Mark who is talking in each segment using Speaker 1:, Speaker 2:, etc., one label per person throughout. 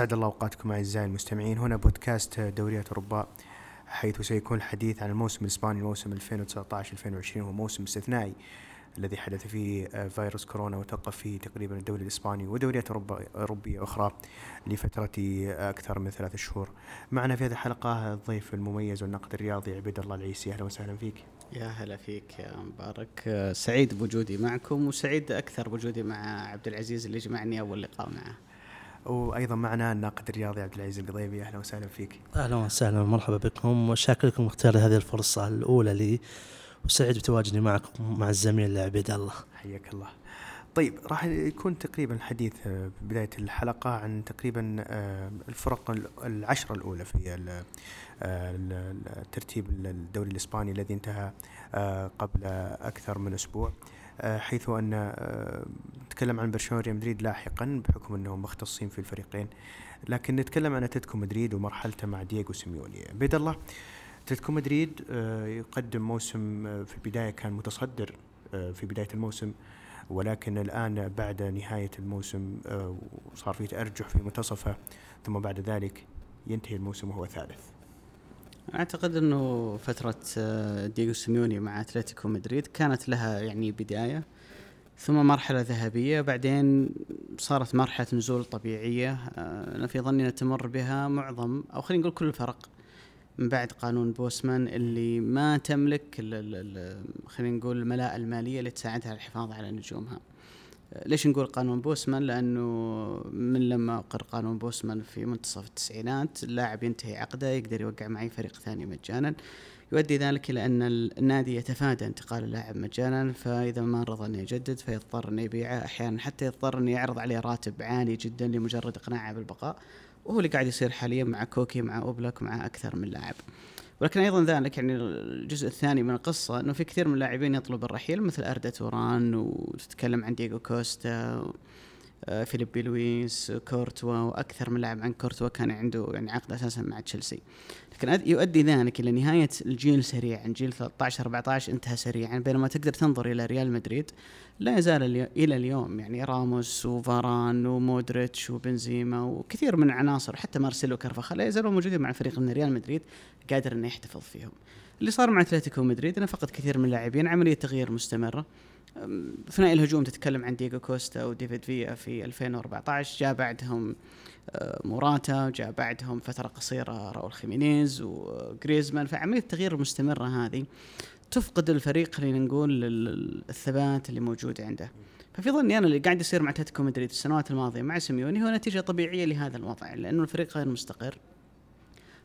Speaker 1: أسعد الله أوقاتكم أعزائي المستمعين. هنا بودكاست دوريات أوروبا حيث سيكون الحديث عن الموسم الإسباني موسم 2019-2020 هو موسم استثنائي الذي حدث فيه فيروس كورونا وتوقف فيه تقريبا الدوري الإسباني ودوريات أوروبا أوروبية أخرى لفترة أكثر من ثلاث شهور. معنا في هذه الحلقة الضيف المميز والناقد الرياضي عبيد الله العيسي. أهلا وسهلا فيك.
Speaker 2: يا هلا فيك يا مبارك. سعيد بوجودي معكم وسعيد أكثر بوجودي مع عبد العزيز اللي جمعني أول لقاء معه.
Speaker 1: وأيضا معنا الناقد الرياضي عبد العزيز القضيبي. أهلا وسهلا فيك.
Speaker 3: أهلا وسهلا ومرحبا بكم. وشاكر لكم اختيار هذه الفرصة الأولى لي وسعيد بتواجدي معكم مع الزميل عبيد الله.
Speaker 1: حياك الله. طيب راح يكون تقريبا الحديث آه، بداية الحلقة عن تقريبا آه، الفرق العشرة الأولى في آه، الترتيب الدوري الإسباني الذي انتهى قبل أكثر من أسبوع. حيث أن نتكلم عن برشلونة ريال مدريد لاحقا بحكم أنهم مختصين في الفريقين. لكن نتكلم عن أتلتيكو مدريد ومرحلته مع دييغو سيميوني. بيد الله أتلتيكو مدريد يقدم موسم في البداية كان متصدر في بداية الموسم ولكن الآن بعد نهاية الموسم آه، صار في تأرجح في منتصفه ثم بعد ذلك ينتهي الموسم وهو ثالث.
Speaker 2: أعتقد إنه فترة آه، دييغو سيميوني مع أتلتيكو مدريد كانت لها يعني بداية ثم مرحلة ذهبية بعدين صارت مرحلة نزول طبيعية آه، أنا في ظني تمر بها معظم أو خلينا نقول كل الفرق من بعد قانون بوسمان اللي ما تملك خلينا نقول الملاءة المالية اللي تساعدها على الحفاظ على نجومها. ليش نقول قانون بوسمان؟ لأنه من لما أقر قانون بوسمان في منتصف التسعينات اللاعب ينتهي عقده يقدر يوقع معي فريق ثاني مجانا. يؤدي ذلك إلى أن النادي يتفادى انتقال اللاعب مجانا فإذا ما رضى أن يجدد فيضطر أن يبيعه. أحيانا حتى يضطر أن يعرض عليه راتب عالي جدا لمجرد إقناعه بالبقاء وهو اللي قاعد يصير حاليا مع كوكي مع اوبلك مع أكثر من لاعب. ولكن أيضا ذلك يعني الجزء الثاني من القصة إنه في كثير من اللاعبين يطلب الرحيل مثل أردا توران وتتكلم عن دييغو كوستا آه، فيليبي لويس كورتوا وأكثر من لاعب عن كورتوا كان عنده يعني عقد أساسا مع تشيلسي. لكن يؤدي ذلك إلى نهاية الجيل سريعا جيل 13 14 انتهى سريعا بينما تقدر تنظر إلى ريال مدريد لا يزال إلى اليوم. يعني راموس وفاران ومودريتش وبنزيما وكثير من العناصر حتى مارسيلو كارفاخال لا يزالوا موجودين مع الفريق من ريال مدريد. قادر إنه يحتفظ فيهم. اللي صار مع أتلتيكو مدريد انه فقد كثير من اللاعبين عملية تغيير مستمرة. ثنائي الهجوم تتكلم عن دييغو كوستا وديفيد فيا في 2014 جاء بعدهم آه، موراتا جاء بعدهم فترة قصيرة راول خيمينيز وجريزمان فعملية التغيير المستمرة هذه تفقد الفريق خلينا نقول الثبات اللي موجود عنده ففي ظني أنا اللي قاعد يصير مع أتلتيكو مدريد السنوات الماضية مع سيميوني هو نتيجة طبيعية لهذا الوضع لأنه الفريق غير مستقر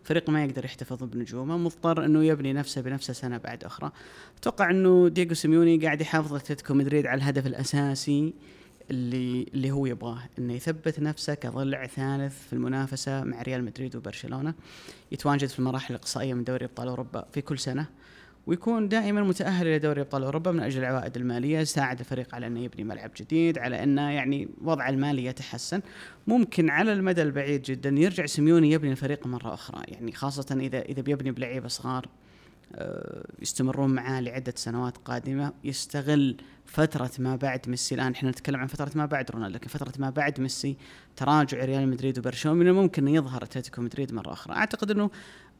Speaker 2: فريق ما يقدر يحتفظ بنجومه مضطر إنه يبني نفسه بنفسه سنة بعد أخرى. أتوقع إنه دييغو سيميوني قاعد يحافظ أتلتيكو مدريد على الهدف الأساسي اللي اللي هو يبغاه إنه يثبت نفسه كضلع ثالث في المنافسة مع ريال مدريد وبرشلونة يتواجد في المراحل الإقصائية من دوري أبطال أوروبا في كل سنة. ويكون دائما متأهل إلى دوري أبطال أوروبا من أجل العوائد المالية يساعد الفريق على أنه يبني ملعب جديد على أنه يعني وضع المالي يتحسن. ممكن على المدى البعيد جدا يرجع سيميوني يبني الفريق مرة أخرى. يعني خاصة إذا إذا بيبني بلعيبة صغار آه، يستمرون معاه لعدة سنوات قادمة يستغل فترة ما بعد ميسي. الآن إحنا نتكلم عن فترة ما بعد رونالدو لكن فترة ما بعد ميسي تراجع ريال مدريد وبرشلونة من الممكن أن يظهر أتلتيكو مدريد مرة أخرى. أعتقد أنه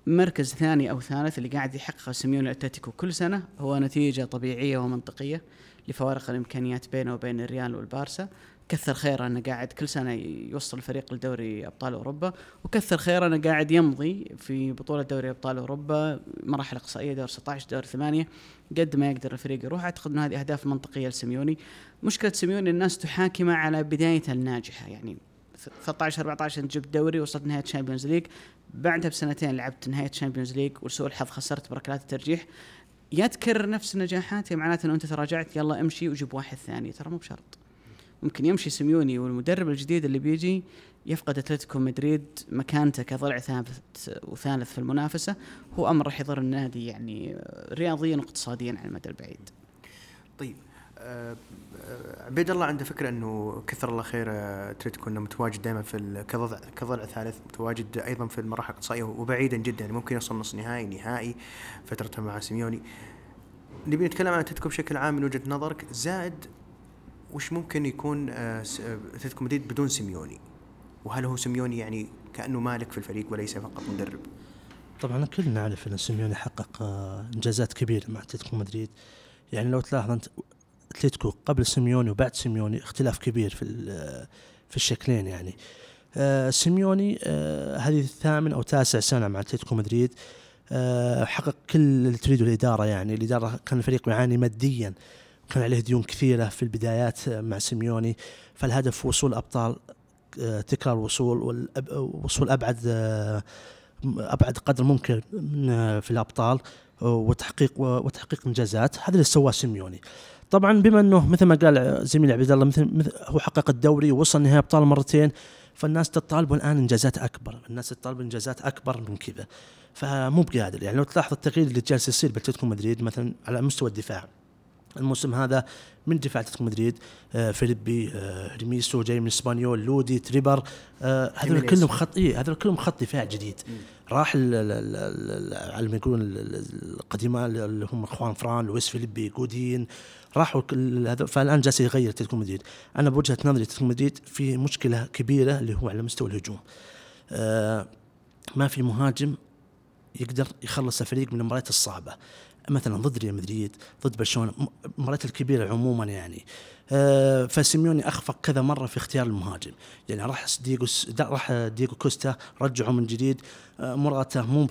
Speaker 2: مركز ثاني أو ثالث اللي قاعد يحققه سيميوني أتلتيكو كل سنة هو نتيجة طبيعية ومنطقية لفوارق الإمكانيات بينه وبين الريال والبارسا. كثر خيره أنه قاعد كل سنة يوصل الفريق لدوري أبطال أوروبا وكثر خيره أنه قاعد يمضي في بطولة دوري أبطال أوروبا مراحل إقصائية دور 16 دور 8 قد ما يقدر الفريق يروح. أعتقد ان هذه أهداف منطقية لسيميوني مشكلة سيميوني الناس تحاكمه على بدايته الناجحة يعني 13 14 أنت جبت دوري وصلت نهايه ال Champions League بعدها بسنتين لعبت نهايه ال Champions League ولسوء الحظ خسرت بركلات الترجيح. يا تكرر نفس النجاحات يا معناته انه أنت تراجعت يلا امشي وجيب واحد ثاني. ترى مو بشرط. ممكن يمشي سيميوني والمدرب الجديد اللي بيجي يفقد أتلتيكو مدريد مكانته كضلع ثابت وثالث في المنافسة. هو أمر راح يضر النادي يعني رياضيا واقتصاديا على المدى البعيد.
Speaker 1: طيب. عبيد الله عنده فكرة إنه كثر الله خير اتلتيكو انه متواجد دائما في كضلع كضلع ثالث متواجد أيضا في المراحل الاقصائيه وبعيدا جدا يعني ممكن يوصل نص نهائي نهائي فترته مع سيميوني. نبي نتكلم عن اتلتيكو بشكل عام من وجهة نظرك زائد وش ممكن يكون آه، س- آه، اتلتيكو مدريد بدون سيميوني؟ وهل هو سيميوني يعني كأنه مالك في الفريق وليس فقط مدرب؟
Speaker 3: طبعا كلنا نعرف إن سيميوني حقق آه، إنجازات كبيرة مع اتلتيكو مدريد. يعني لو تلاحظ أنت اتلتيكو قبل سيميوني وبعد سيميوني اختلاف كبير في في الشكلين يعني. آه، سيميوني آه، هذه الثامن أو تاسع سنة مع أتلتيكو مدريد. آه، حقق كل اللي تريده الإدارة يعني. الإدارة كان الفريق يعاني ماديا كان عليه ديون كثيرة في البدايات آه، مع سيميوني. فالهدف وصول أبطال آه، تكرار الوصول والوصول أبعد آه، أبعد قدر ممكن في الأبطال وتحقيق وتحقيق إنجازات. هذا اللي سواه سيميوني. طبعا بما أنه مثل ما قال زميلي عبد الله مثل, هو حقق الدوري ووصل نهائي أبطال مرتين فالناس تطالب الآن إنجازات أكبر الناس تطالب إنجازات أكبر من كذا. فمو بقادر يعني لو تلاحظ التغيير اللي جالس يصير بأتلتيكو مدريد مثلا على مستوى الدفاع. الموسم هذا من دفاع أتلتيكو مدريد آه فيليبي آه هيرموسو جاي من إسبانيول لودي تريبير آه هذول. كلهم خط إيه هذول كلهم خط دفاع جديد. راح على ما يقولون ال- ال- القديماء اللي هم خوان فران لويس فيليبي جودين راحوا كل هذا فالآن جالس يغير أتلتيكو مدريد. أنا بوجهة نظري أتلتيكو مدريد في مشكلة كبيرة اللي هو على مستوى الهجوم. آه ما في مهاجم يقدر يخلص الفريق من المباريات الصعبة. مثلا ضد ريال مدريد ضد برشلونة المباريات الكبيرة عموما يعني. آه فسيميوني أخفق كذا مرة في اختيار المهاجم. يعني راح دييجو راح دييجو كوستا رجعه من جديد. آه موراتا مو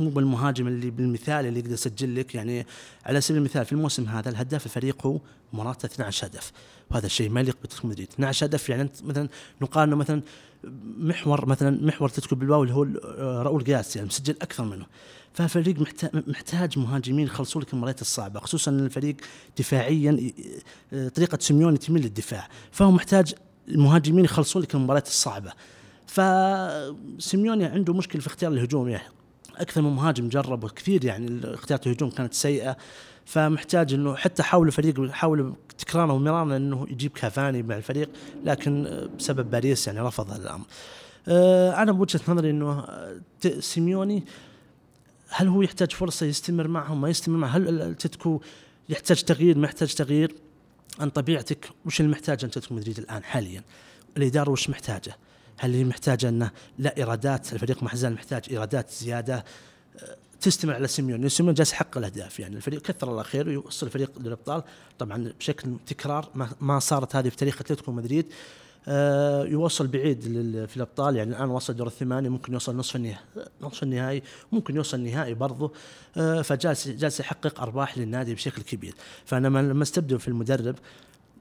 Speaker 3: مو بالمهاجم اللي بالمثال اللي يقدر يسجل لك. يعني على سبيل المثال في الموسم هذا الهداف الفريق هو مراته 12 هدف. وهذا الشيء ما يليق باتلتيكو مدريد. 12 هدف يعني مثلا نقارنه مثلا محور مثلا محور تتكو بالباو اللي هو آه، راؤول جاس يعني مسجل أكثر منه. فالفريق محتاج مهاجمين يخلصوا لك المباريات الصعبة خصوصا إن الفريق دفاعيا آه، طريقة سيميوني تميل للدفاع. فهو محتاج المهاجمين يخلصوا لك المباريات الصعبة. فسيميوني عنده مشكلة في اختيار الهجوم يعني أكثر من مهاجم جربوا كثير يعني اختيارات الهجوم كانت سيئة. فمحتاج إنه حتى حاولوا الفريق حاولوا تكرارا ومرارا إنه يجيب كافاني مع الفريق لكن بسبب باريس يعني رفض هذا الأمر. آه، أنا بوجهة نظري إنه آه، سيميوني هل هو يحتاج فرصة يستمر معهم؟ ما يستمر معهم. هل اتلتيكو يحتاج تغيير؟ ما يحتاج تغيير؟ عن طبيعتك وش اللي محتاجه اتلتيكو مدريد الآن حاليا؟ الإدارة وش محتاجة؟ هل هي محتاجة إنه لا إيرادات الفريق ما زال محتاج إيرادات زيادة؟ تستمر على سيميون جالس يحقق الأهداف. يعني الفريق كثر الله خير ويوصل الفريق للأبطال. طبعا بشكل تكرار ما, صارت هذه في تاريخ أتلتيكو مدريد. آه يوصل بعيد في الأبطال. يعني الآن وصل دور الثمانية ممكن يوصل نصف النهائي نصف النهائي ممكن يوصل النهائي برضه آه فجالس جالس يحقق أرباح للنادي بشكل كبير. فأنا لما- استبدل في المدرب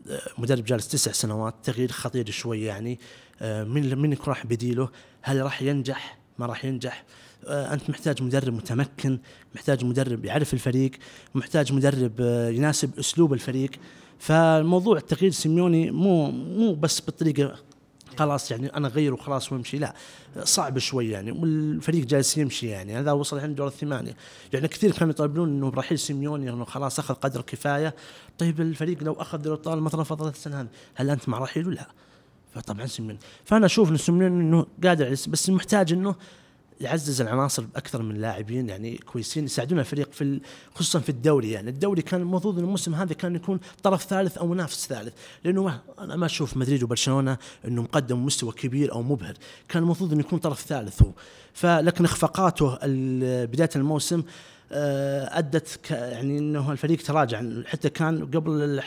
Speaker 3: آه، مدرب جالس تسع سنوات تغيير خطير شوي يعني. من من راح بديله؟ هل راح ينجح؟ ما راح ينجح. أنت محتاج مدرب متمكن محتاج مدرب يعرف الفريق محتاج مدرب آه، يناسب أسلوب الفريق. فالموضوع تغيير سيميوني مو مو بس بالطريقة خلاص يعني أنا اغير وخلاص وامشي لا صعب شوي يعني والفريق جالس يمشي يعني. هذا وصل الحين دور الثمانية. يعني كثير كانوا يطالبون إنه برحيل سيميوني إنه خلاص أخذ قدر كفاية. طيب الفريق لو أخذ دوري الأبطال مثلا فضلت السنة هذه هل أنت مع رحيله؟ لا. فطبعا سيميوني. فأنا أشوف إن سيميوني إنه قادر بس محتاج إنه يعزز العناصر باكثر من لاعبين يعني كويسين يساعدون الفريق في خصوصا في الدوري يعني. الدوري كان المفروض إن الموسم هذا كان يكون طرف ثالث أو منافس ثالث لأنه أنا ما أشوف مدريد وبرشلونة انه مقدم مستوى كبير أو مبهر. كان المفروض انه يكون طرف ثالث هو. فلكن إخفاقاته بداية الموسم أدت ك يعني إنه الفريق تراجع. حتى كان قبل.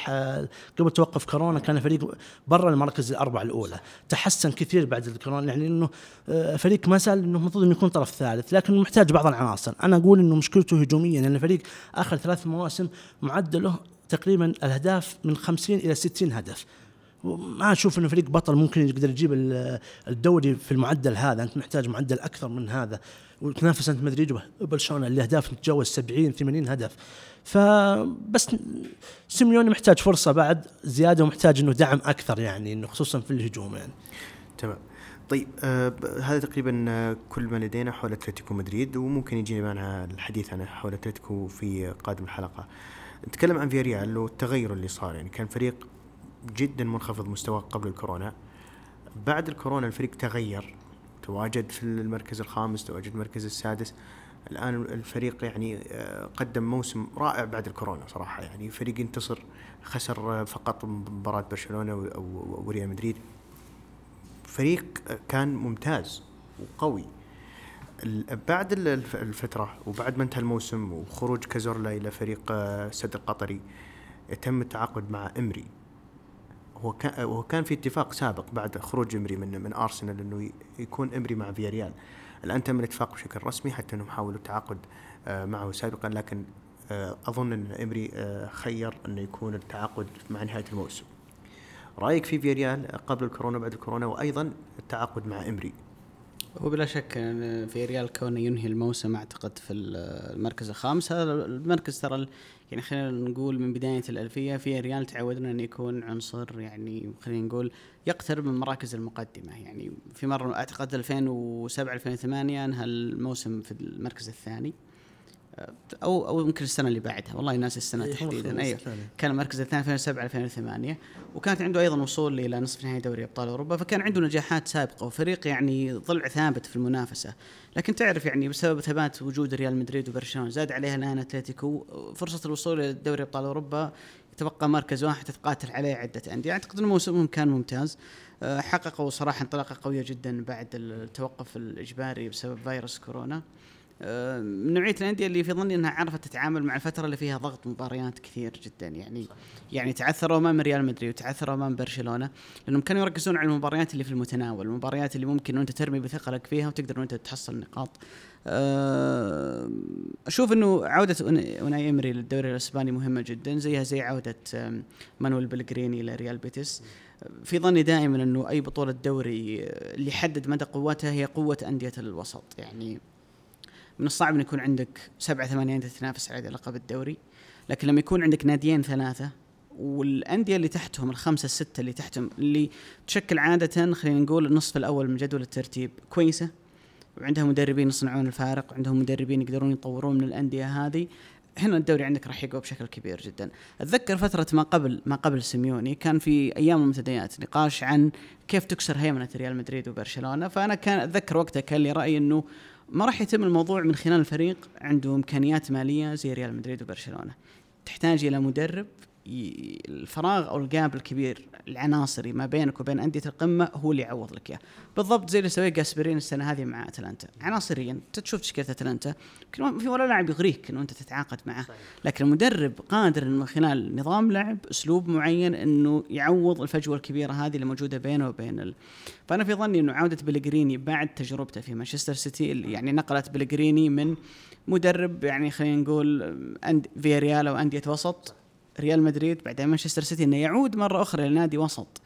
Speaker 3: قبل توقف كورونا كان الفريق برا المراكز الأربعة الأولى. تحسن كثير بعد الكورونا. يعني إنه آه، فريق ما زال إنه المفروض إنه يكون طرف ثالث لكن محتاج بعض العناصر. أنا أقول إنه مشكلته هجوميا لأن الفريق آخر ثلاث مواسم معدله تقريبا الأهداف من 50 إلى 60 هدف. ما أشوف إنه فريق بطل ممكن يقدر يجيب ال- الدوري في المعدل هذا. أنت محتاج معدل أكثر من هذا. وتنافس أنت مدريد وبرشلونه اللي أهداف تتجاوز 70 80 هدف. فبس سيميوني محتاج فرصة بعد. زيادة ومحتاج إنه دعم أكثر يعني إنه خصوصا في الهجوم يعني.
Speaker 1: تمام. طيب آه هذا تقريبا كل ما لدينا حول أتلتيكو مدريد وممكن يجينا معنا الحديث عن حول أتلتيكو في قادم الحلقة. نتكلم عن فياريال والتغير اللي صار يعني. كان فريق جدا منخفض مستواه قبل الكورونا. بعد الكورونا الفريق تغير. تواجد في المركز الخامس تواجد المركز السادس. الآن الفريق يعني آه، قدم موسم رائع بعد الكورونا صراحة. يعني فريق ينتصر خسر فقط مباراة برشلونة وريال مدريد. فريق كان ممتاز وقوي. بعد ال- الف- الفترة وبعد ما انتهى الموسم وخروج كازورلا إلى فريق آه، السد القطري تم التعاقد مع إمري. هو كان هو كان في اتفاق سابق بعد خروج إمري من من أرسنال إنه يكون إمري مع فياريال. الآن تم الاتفاق بشكل رسمي حتى أنهم حاولوا التعاقد آه، معه سابقا لكن آه، أظن أن إمري آه، خير انه يكون التعاقد مع نهاية الموسم. رأيك في فياريال قبل الكورونا بعد الكورونا وأيضا التعاقد مع إمري؟
Speaker 2: هو بلا شك فياريال كونه ينهي الموسم أعتقد في المركز الخامس. هذا المركز ترى يعني خلينا نقول من بداية الألفية في ريال تعودنا انه يكون عنصر يعني خلينا نقول يقترب من المراكز المقدمة. يعني في مرة أعتقد 2007 2008 أنهى الموسم في المركز الثاني. أو أو يمكن السنة اللي بعدها. والله ناسي
Speaker 3: السنة هو
Speaker 2: تحديدا.
Speaker 3: أيوه.
Speaker 2: كان المركز الثاني 2007 2008 وكانت عنده أيضا وصول إلى نصف نهائي دوري أبطال أوروبا. فكان عنده نجاحات سابقة. وفريق يعني ضلع ثابت في المنافسة. لكن تعرف يعني بسبب ثبات وجود ريال مدريد وبرشلونة زاد عليها الآن أتلتيكو. فرصة الوصول إلى دوري أبطال أوروبا يتبقى مركز واحد تتقاتل عليه عدة أندية. أعتقد ان موسمهم كان ممتاز. أه، حققوا صراحة انطلاقة قوية جدا بعد التوقف الإجباري بسبب فيروس كورونا. آه، من نوعية الأندية اللي في ظني إنها عرفت تتعامل مع الفترة اللي فيها ضغط مباريات كثير جدا. يعني يعني تعثروا أمام ريال مدريد وتعثروا أمام برشلونة لأنهم كانوا يركزون على المباريات اللي في المتناول المباريات اللي ممكن انت ترمي بثقلك فيها وتقدر انت تحصل نقاط. آه، أشوف إنه عودة أوناي إمري للدوري الأسباني مهمة جدا زيها زي عودة مانويل بلغريني لريال بيتيس. في ظني دائما إنه أي بطولة دوري آه، اللي يحدد مدى قوتها هي قوة أندية الوسط. يعني من الصعب ان يكون عندك سبعة ثمانية أندية تنافس على لقب الدوري. لكن لما يكون عندك ناديين ثلاثة والأندية اللي تحتهم الخمسة الستة اللي تحتهم اللي تشكل عادة خلينا نقول النصف الأول من جدول الترتيب كويسة وعندها مدربين يصنعون الفارق وعندهم مدربين يقدرون يطورون من الأندية هذه هنا الدوري عندك راح يقوى بشكل كبير جدا. أتذكر فترة ما قبل ما قبل سيميوني كان في أيام المنتديات نقاش عن كيف تكسر هيمنة ريال مدريد وبرشلونة. فأنا كان أتذكر وقتها كان لي رأي إنه ما راح يتم الموضوع من خلال الفريق عنده إمكانيات مالية زي ريال مدريد وبرشلونة. تحتاج إلى مدرب الفراغ أو ال gap الكبير العناصري ما بينك وبين أندية القمة هو اللي يعوض لك إياه. بالضبط زي اللي سويه جاسبريني السنة هذه مع أتلانتا. عناصريا أنت تشوف تشكيله أتلانتا يمكن في ولا لاعب يغريك إنه أنت تتعاقد معه. لكن المدرب قادر إنه من خلال نظام لعب أسلوب معين إنه يعوض الفجوة الكبيرة هذه اللي موجودة بينه وبين ال... فأنا في ظني إنه عودة بيليغريني بعد تجربته في مانشستر سيتي اللي يعني نقلت بيليغريني من مدرب يعني خلينا نقول أند فياريال أو أندية وسط ريال مدريد بعدين مانشستر سيتي أنه يعود مرة أخرى لنادي وسط.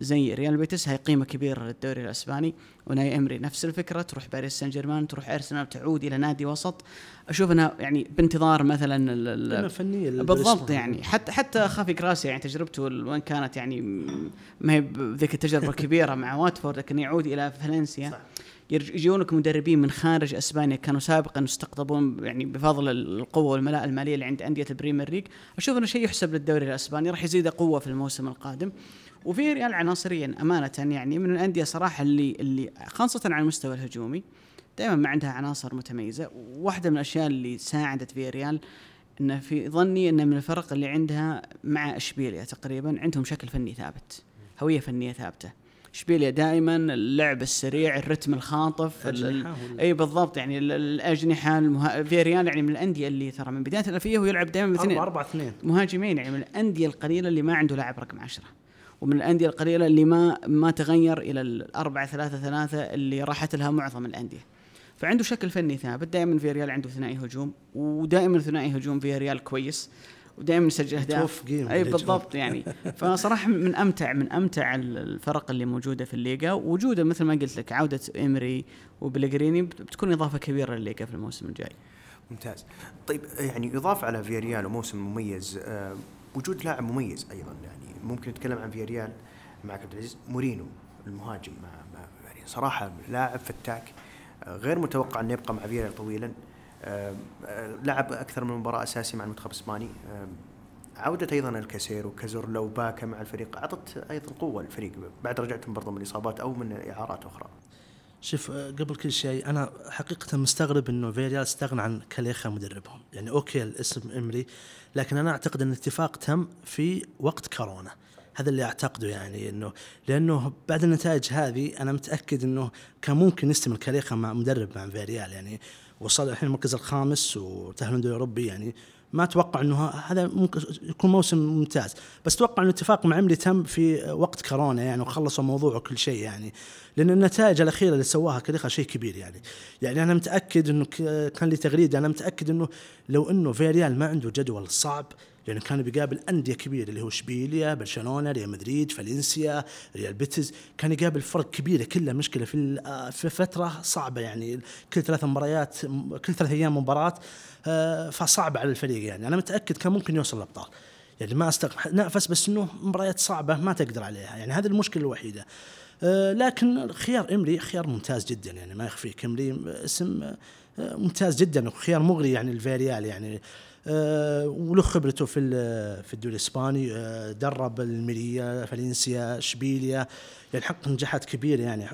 Speaker 2: زي ريال بيتيس هاي قيمة كبيرة للدوري الأسباني. أوناي إمري نفس الفكرة تروح باريس سان جيرمان تروح أرسنال تعود إلى نادي وسط. أشوف انها يعني بانتظار مثلا ال- ال-
Speaker 3: قيمة فنية للدوري
Speaker 2: بالضبط. يعني. حتى حتى خافي غراسيا يعني تجربته وين كانت يعني ما هي بذيك التجربة الكبيره مع واتفورد لكن يعود إلى فالنسيا.
Speaker 1: صح.
Speaker 2: يجونك مدربين من خارج أسبانيا كانوا سابقا يستقطبون يعني بفضل القوة والملاءة المالية اللي عند أندية ال Premier League. أشوف إنه شيء يحسب للدوري الأسباني راح يزيد قوة في الموسم القادم. وفي ريال عناصريا أمانة يعني من الأندية صراحة اللي اللي خاصة على المستوى الهجومي دائما ما عندها عناصر متميزة. واحدة من الأشياء اللي ساعدت في ريال ان في ظني ان من الفرق اللي عندها مع إشبيليا تقريبا عندهم شكل فني ثابت هوية فنية ثابتة. اشبيليا دائما اللعب السريع الرتم الخاطف إي بالضبط يعني ال- الأجنحة المها... في ريال يعني من الأندية اللي ترى من بداية الألفية هو يلعب دائما باثنين.
Speaker 3: 4 4 2
Speaker 2: مهاجمين يعني من الأندية القليلة اللي ما عنده لاعب رقم عشرة ومن الأندية القليلة اللي ما ما تغير إلى الأربعة ثلاثة ثلاثة اللي راحت لها معظم الأندية. فعنده شكل فني ثابت دائما فياريال عنده ثنائي هجوم ودائما ثنائي هجوم فياريال كويس. ودائما يسجل أهداف.
Speaker 3: متوفقين أي.
Speaker 2: بالضبط يعني. فصراحه من أمتع من أمتع ال- الفرق اللي موجودة في الليغا. وجودة مثل ما قلت لك عودة ايمري وبيليغريني بت- بتكون إضافة كبيرة للليغا في الموسم الجاي.
Speaker 1: ممتاز. طيب يعني يضاف على فياريال وموسم مميز آه، وجود لاعب مميز أيضا يعني. ممكن نتكلم عن فياريال مع عبد العزيز. مورينو المهاجم مع يعني صراحة لاعب فتاك آه، غير متوقع انه يبقى مع فياريال طويلا. لعب أكثر من مباراة أساسي مع المنتخب الإسباني. آه، عودة أيضا الكاسير وكازورلا وباكا مع الفريق. أعطت أيضا قوة للفريق بعد رجعتهم برضه من الإصابات أو من إعارات أخرى.
Speaker 3: شوف آه، قبل كل شيء أنا حقيقه مستغرب إنه فيريال استغنى عن كاليخا مدربهم. يعني okay الاسم إمري لكن أنا أعتقد إن الاتفاق تم في وقت كورونا. هذا اللي أعتقده يعني إنه لأنه بعد النتائج هذه أنا متأكد إنه كان ممكن يستمر كاليخا مع مدرب مع فيريال. يعني وصل الحين المركز الخامس وتاهل من الاوروبي يعني ما أتوقع إنه هذا ممكن يكون موسم ممتاز. بس أتوقع انه الاتفاق مع عمري تم في وقت كورونا يعني وخلصوا موضوع وكل شيء يعني. لأن النتائج الأخيرة اللي سواها كليخا شيء كبير يعني. يعني أنا متأكد إنه كان لي تغريدة أنا متأكد إنه لو إنه فيريال ما عنده جدول صعب لأنه كان بيقابل أندية كبيرة اللي هو إشبيليا، برشلونة، ريال مدريد، فالنسيا، ريال بيتيس، كان يقابل فرق كبيرة كلها مشكلة في في فترة صعبة يعني. كل ثلاث مباريات كل ثلاث أيام مباراة آه، فصعب على الفريق يعني. أنا متأكد كان ممكن يوصل الابطال. يعني ما استغرب نافس بس إنه مباريات صعبة ما تقدر عليها. يعني هذه المشكلة الوحيدة. آه، لكن خيار إمري خيار ممتاز جدا يعني ما يخفيك. إمري اسم آه، ممتاز جدا وخيار مغري يعني الفيريال يعني. آه، وله خبرته في في الدوري الإسباني آه، درب الميريا فالنسيا إشبيليا. يعني حقق نجاحات كبيرة يعني.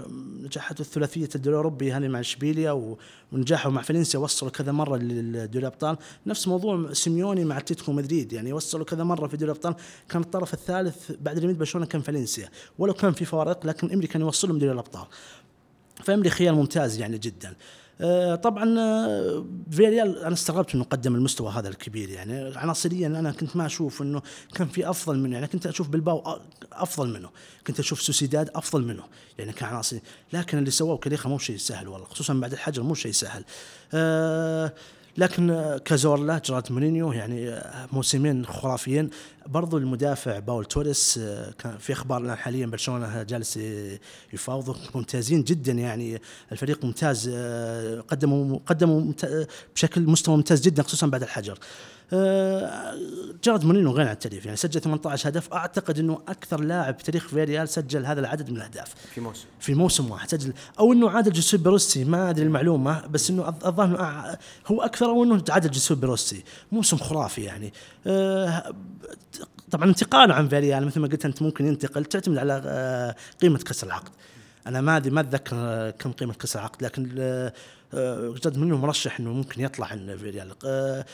Speaker 3: نجاحات الثلاثية الدوري الاوروبي هذه مع إشبيليا ونجاحه مع فالنسيا. وصلوا كذا مرة للدوري الأبطال. نفس موضوع سيميوني مع أتلتيكو مدريد. يعني وصلوا كذا مرة في دوري الأبطال. كان الطرف الثالث بعد ريميد برشلونة كان فالنسيا. ولو كان في فوارق لكن امري كان يوصلهم دوري الأبطال. فامري خيار ممتاز يعني جدا. آه، طبعا آه، فيريال أنا استغربت إنه قدم المستوى هذا الكبير يعني. عناصريا أنا كنت ما أشوف إنه كان في أفضل منه يعني. كنت أشوف بلباو أفضل منه. كنت أشوف سوسيداد أفضل منه يعني كعناصر لكن اللي سواه كليخا مو شيء سهل والله خصوصا بعد الحجر مو شيء سهل. أه لكن كازورلا جيرارد مورينو يعني موسمين خرافيين. برضو المدافع باول توريس كان في أخبار الان حاليا برشلونة جالس يفاوضوا ممتازين جدا يعني الفريق ممتاز قدموا قدموا بشكل مستوى ممتاز جدا خصوصا بعد الحجر. آه، جيرارد مورينو غني عن التعريف يعني سجل 18 هدف. أعتقد إنه أكثر لاعب في تاريخ فيريال سجل هذا العدد من الأهداف.
Speaker 1: في موسم.
Speaker 3: في موسم واحد سجل. أو إنه عادل جوسيبي روسي ما أدري المعلومة بس إنه الظاهر هو أكثر أو إنه عادل جوسيبي روسي موسم خرافي يعني. أه طبعا انتقاله عن فيريال مثل ما قلت أنت ممكن ينتقل تعتمد على آه، قيمة كسر العقد. أنا ما ما أتذكر كم قيمة كسر العقد لكن آه، جيرارد مورينو مرشح إنه ممكن يطلع عن فيريال آه،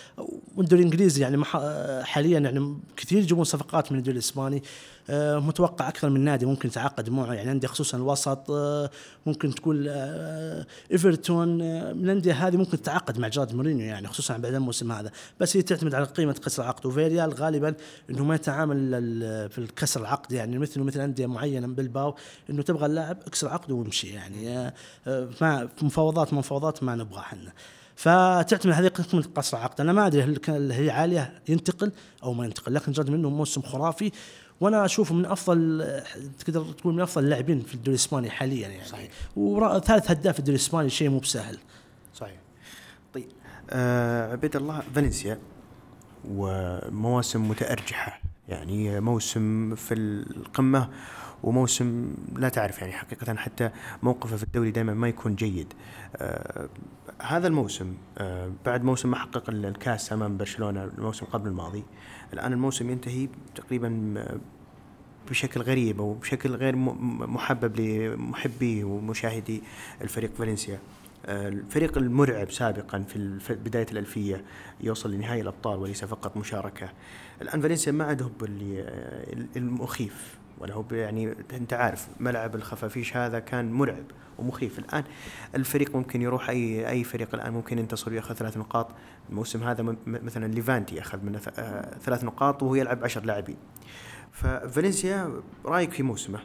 Speaker 3: والدوري الانجليزي يعني حاليا يعني كثير يجيبون صفقات من الدوري الإسباني. آه، متوقع أكثر من نادي ممكن يتعاقد معه يعني عندي خصوصا الوسط آه، ممكن تقول إيفرتون من الأندية هذه ممكن تتعاقد مع جيرارد مورينو يعني خصوصا بعد الموسم هذا. بس هي تعتمد على قيمة كسر العقد. وفيريال غالبا إنه ما يتعامل في الكسر العقد. يعني مثل مثل أندية معينة بلباو إنه تبغى اللاعب اكسر عقده وامشي يعني. ما مفاوضات مفاوضات ما نبغى إحنا. فتعتمد هذه قسمة قصر العقد. أنا ما أدري هل هي عالية ينتقل أو ما ينتقل. لكن جيرارد مورينو موسم خرافي. وأنا اشوفه من افضل تقدر تقول من افضل اللاعبين في الدوري الإسباني حاليا يعني. صحيح. وثالث هداف في الدوري الإسباني شيء مو بسهل.
Speaker 1: صحيح. طيب. آه عبيد الله فالنسيا ومواسم متأرجحة. يعني موسم في القمة وموسم لا تعرف يعني حقيقة حتى موقفه في الدوري دائما ما يكون جيد. آه هذا الموسم آه بعد موسم ما حقق الكاس أمام برشلونة الموسم قبل الماضي الآن الموسم ينتهي تقريبا آه، بشكل غريب أو بشكل غير محبب لمحبي ومشاهدي الفريق فالنسيا. الفريق المرعب سابقا في بداية الألفية يوصل لنهائي الأبطال وليس فقط مشاركة. الآن فالنسيا ما عاد هو المخيف ولا هو يعني أنت عارف ملعب الخفافيش هذا كان مرعب ومخيف. الآن الفريق ممكن يروح اي أي فريق الآن ممكن ينتصر ويأخذ ثلاث نقاط. الموسم هذا مثلا ليفانتي أخذ منه آه، ثلاث نقاط وهو يلعب عشر لاعبين. ففالنسيا رايك في موسمه؟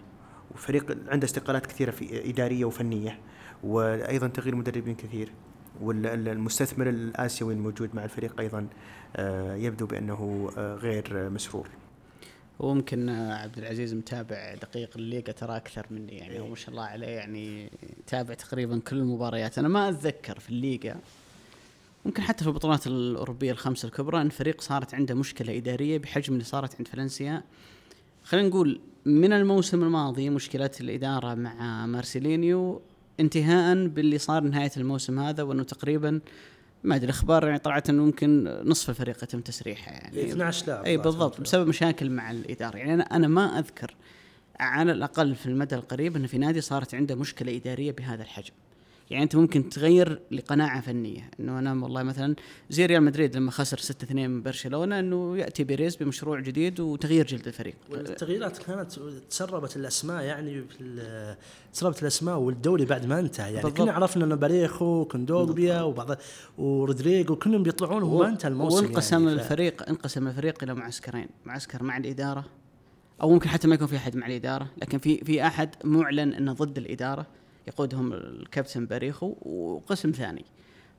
Speaker 1: وفريق عنده استقالات كثيرة في إدارية وفنية. وأيضا تغيير مدربين كثير والمستثمر الآسيوي الموجود مع الفريق أيضا آه، يبدو بأنه آه، غير مسرور.
Speaker 2: وممكن عبد العزيز متابع دقيق الليغا ترى أكثر مني يعني هو ما شاء الله عليه يعني تابع تقريبا كل المباريات. أنا ما أتذكر في الليغا ممكن حتى في البطولات الأوروبية الخمسة الكبرى إن فريق صارت عنده مشكلة إدارية بحجم اللي صارت عند فالنسيا. خلينا نقول من الموسم الماضي مشكله الإدارة مع مارسيلينيو انتهاء باللي صار نهاية الموسم هذا وأنه تقريبا ما أدري الاخبار يعني طلعت إنه ممكن نصف الفريق يتم تسريحه يعني.
Speaker 3: 12 لاعب
Speaker 2: اي بالضبط بسبب مشاكل مع الإدارة. يعني أنا أنا ما أذكر على الأقل في المدى القريب إنه في نادي صارت عنده مشكلة إدارية بهذا الحجم. يعني أنت ممكن تغير لقناعة فنية. إنه أنا والله مثلا زي ريال مدريد لما خسر 6-2 من برشلونة إنه يأتي بيريز بمشروع جديد وتغيير جلد الفريق.
Speaker 3: التغييرات كانت تسربت الأسماء يعني تسربت الأسماء والدوري بعد ما انتهى. يعني كنا عرفنا إنه باريخو كوندوغبيا وبعض ورودريجو كلهم بيطلعون وما انتهى الموسم
Speaker 2: وانقسم يعني الفريق انقسم الفريق إلى معسكرين. معسكر مع الإدارة أو ممكن حتى ما يكون في أحد مع الإدارة لكن في في أحد معلن إنه ضد الإدارة. يقودهم الكابتن باريخو وقسم ثاني.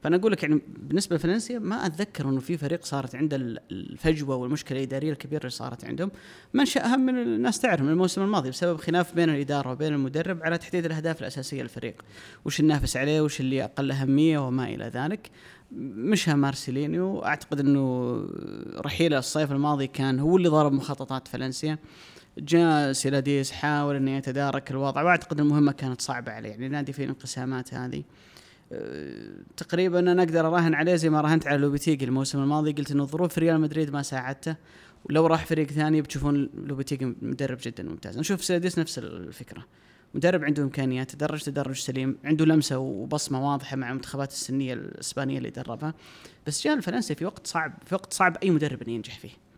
Speaker 2: فأنا أقول لك يعني بالنسبة لفالنسيا ما أتذكر إنه في فريق صارت عنده الفجوة والمشكلة الإدارية الكبيرة اللي صارت عندهم. منشاها من الناس تعرف من الموسم الماضي بسبب خلاف بين الإدارة وبين المدرب على تحديد الأهداف الأساسية للفريق. وش ننافس عليه؟ وش اللي أقل أهمية؟ وما إلى ذلك. مشى مارسيلينيو. أعتقد إنه رحيله الصيف الماضي كان هو اللي ضرب مخططات فالنسيا جاء سيلاديس حاول إنه يتدارك الوضع. وأعتقد المهمة كانت صعبة عليه. يعني النادي في الانقسامات هذه. أه، تقريبا أنا أقدر أراهن عليه زي ما راهنت على لوبيتيجي الموسم الماضي. قلت انه ظروف ريال مدريد ما ساعدته. ولو راح فريق ثاني بتشوفون لوبيتيجي مدرب جدا ممتاز. نشوف سيلاديس نفس الفكرة. مدرب عنده إمكانيات تدرج تدرج سليم عنده لمسة وبصمة واضحة مع المنتخبات السنية الإسبانية اللي دربها. بس جاء الفرنسي في وقت صعب في وقت صعب أي مدرب إنه ينجح فيه.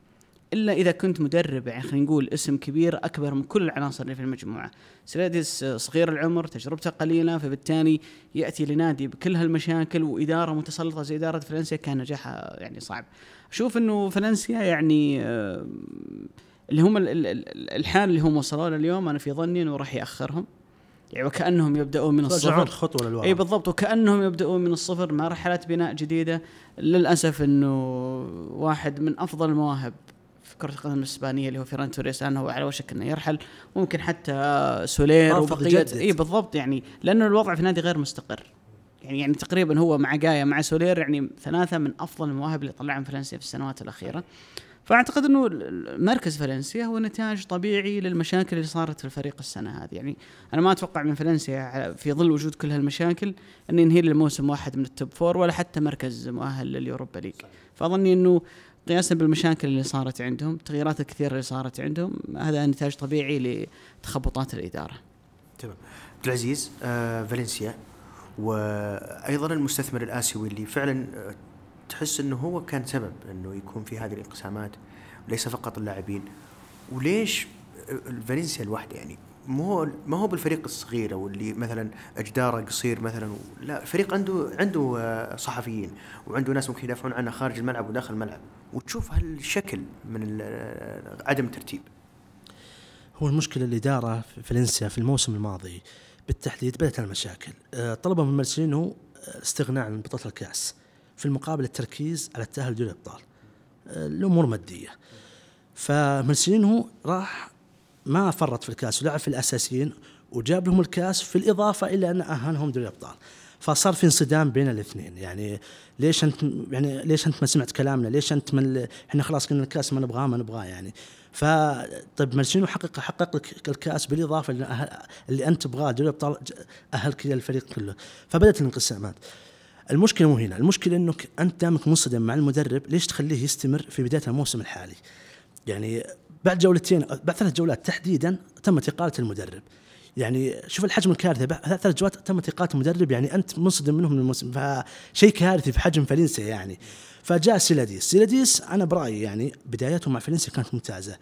Speaker 2: إلا إذا كنت مدرب يعني خلينا نقول اسم كبير أكبر من كل العناصر اللي في المجموعة. سلاديس صغير العمر تجربته قليلة فبالتالي يأتي لنادي بكل هالمشاكل وإدارة متسلطة زي إدارة فالنسيا كان نجاحها يعني صعب. أشوف إنه فالنسيا يعني آه، اللي هم الحال اللي هم وصلوا له اليوم أنا في ظني إنه راح يأخرهم يعني وكأنهم يبدأون من الصفر
Speaker 3: خطوه للوراء
Speaker 2: إي بالضبط وكأنهم يبدأون من الصفر مرحله بناء جديدة للأسف إنه واحد من أفضل المواهب كرة القدم الإسبانية اللي هو فيران توريس لأنه على وشك أنه يرحل. ممكن حتى سولير وبقية إي بالضبط يعني لأنه الوضع في نادي غير مستقر. يعني يعني تقريبا هو مع جايا مع سولير يعني ثلاثة من أفضل المواهب اللي طلعهم فالنسيا في السنوات الأخيرة. فأعتقد إنه مركز فالنسيا هو نتاج طبيعي للمشاكل اللي صارت في الفريق السنة هذه. يعني أنا ما أتوقع من فالنسيا في ظل وجود كل هالمشاكل إن ينهي الموسم واحد من ال top four ولا حتى مركز مؤهل لليوروبا ليج. فأظني إنه قياسا بالمشاكل اللي صارت عندهم التغييرات الكثيرة اللي صارت عندهم هذا نتاج طبيعي لتخبطات الإدارة.
Speaker 1: تمام. عبد العزيز آه فالنسيا وأيضا المستثمر الآسيوي اللي فعلا آه، تحس إنه هو كان سبب إنه يكون في هذه الانقسامات وليس فقط اللاعبين. وليش آه، فالنسيا لوحده يعني مو ما هو بالفريق الصغير أو اللي مثلا أجداره قصير مثلا لا فريق عنده عنده آه، صحفيين وعنده ناس ممكن يدافعون عنه خارج الملعب وداخل الملعب. وتشوف هالشكل من آه، عدم الترتيب
Speaker 3: هو المشكلة الاداره في فالنسيا في الموسم الماضي بالتحديد بدأت المشاكل. آه، طلبوا من مارسيلينو الاستغناء عن بطولة الكأس في المقابل التركيز على التأهل لدوري الأبطال. الأمور مادية. فمارسيلينو راح ما فرط في الكأس ولعب في الأساسيين وجاب لهم الكأس في الإضافة إلى أن أهانهم دوري الأبطال. فصار في انصدام بين الاثنين. يعني ليش انت يعني ليش انت ما سمعت كلامنا؟ ليش انت من إحنا خلاص قلنا الكاس ما نبغاه ما نبغاه يعني. ف طيب مارسينو حقق حقق لك الكاس بالإضافة اللي, أنت تبغاه دوري الابطال اهلك الفريق كله. فبدأت الانقسامات. المشكلة مو هنا. المشكلة إنك أنت دامك منصدم مع المدرب ليش تخليه يستمر في بداية الموسم الحالي؟ يعني بعد جولتين بعد ثلاث جولات تحديدا تمت إقالة المدرب. يعني شوف الحجم الكارثي بعد ثلاث جولات تمت اقاله المدرب يعني أنت منصدم منهم من الموسم فشيء كارثي في حجم فالنسيا يعني. فجاء سيلاديس سيلاديس أنا برأيي يعني بداياته مع فالنسيا كانت ممتازة.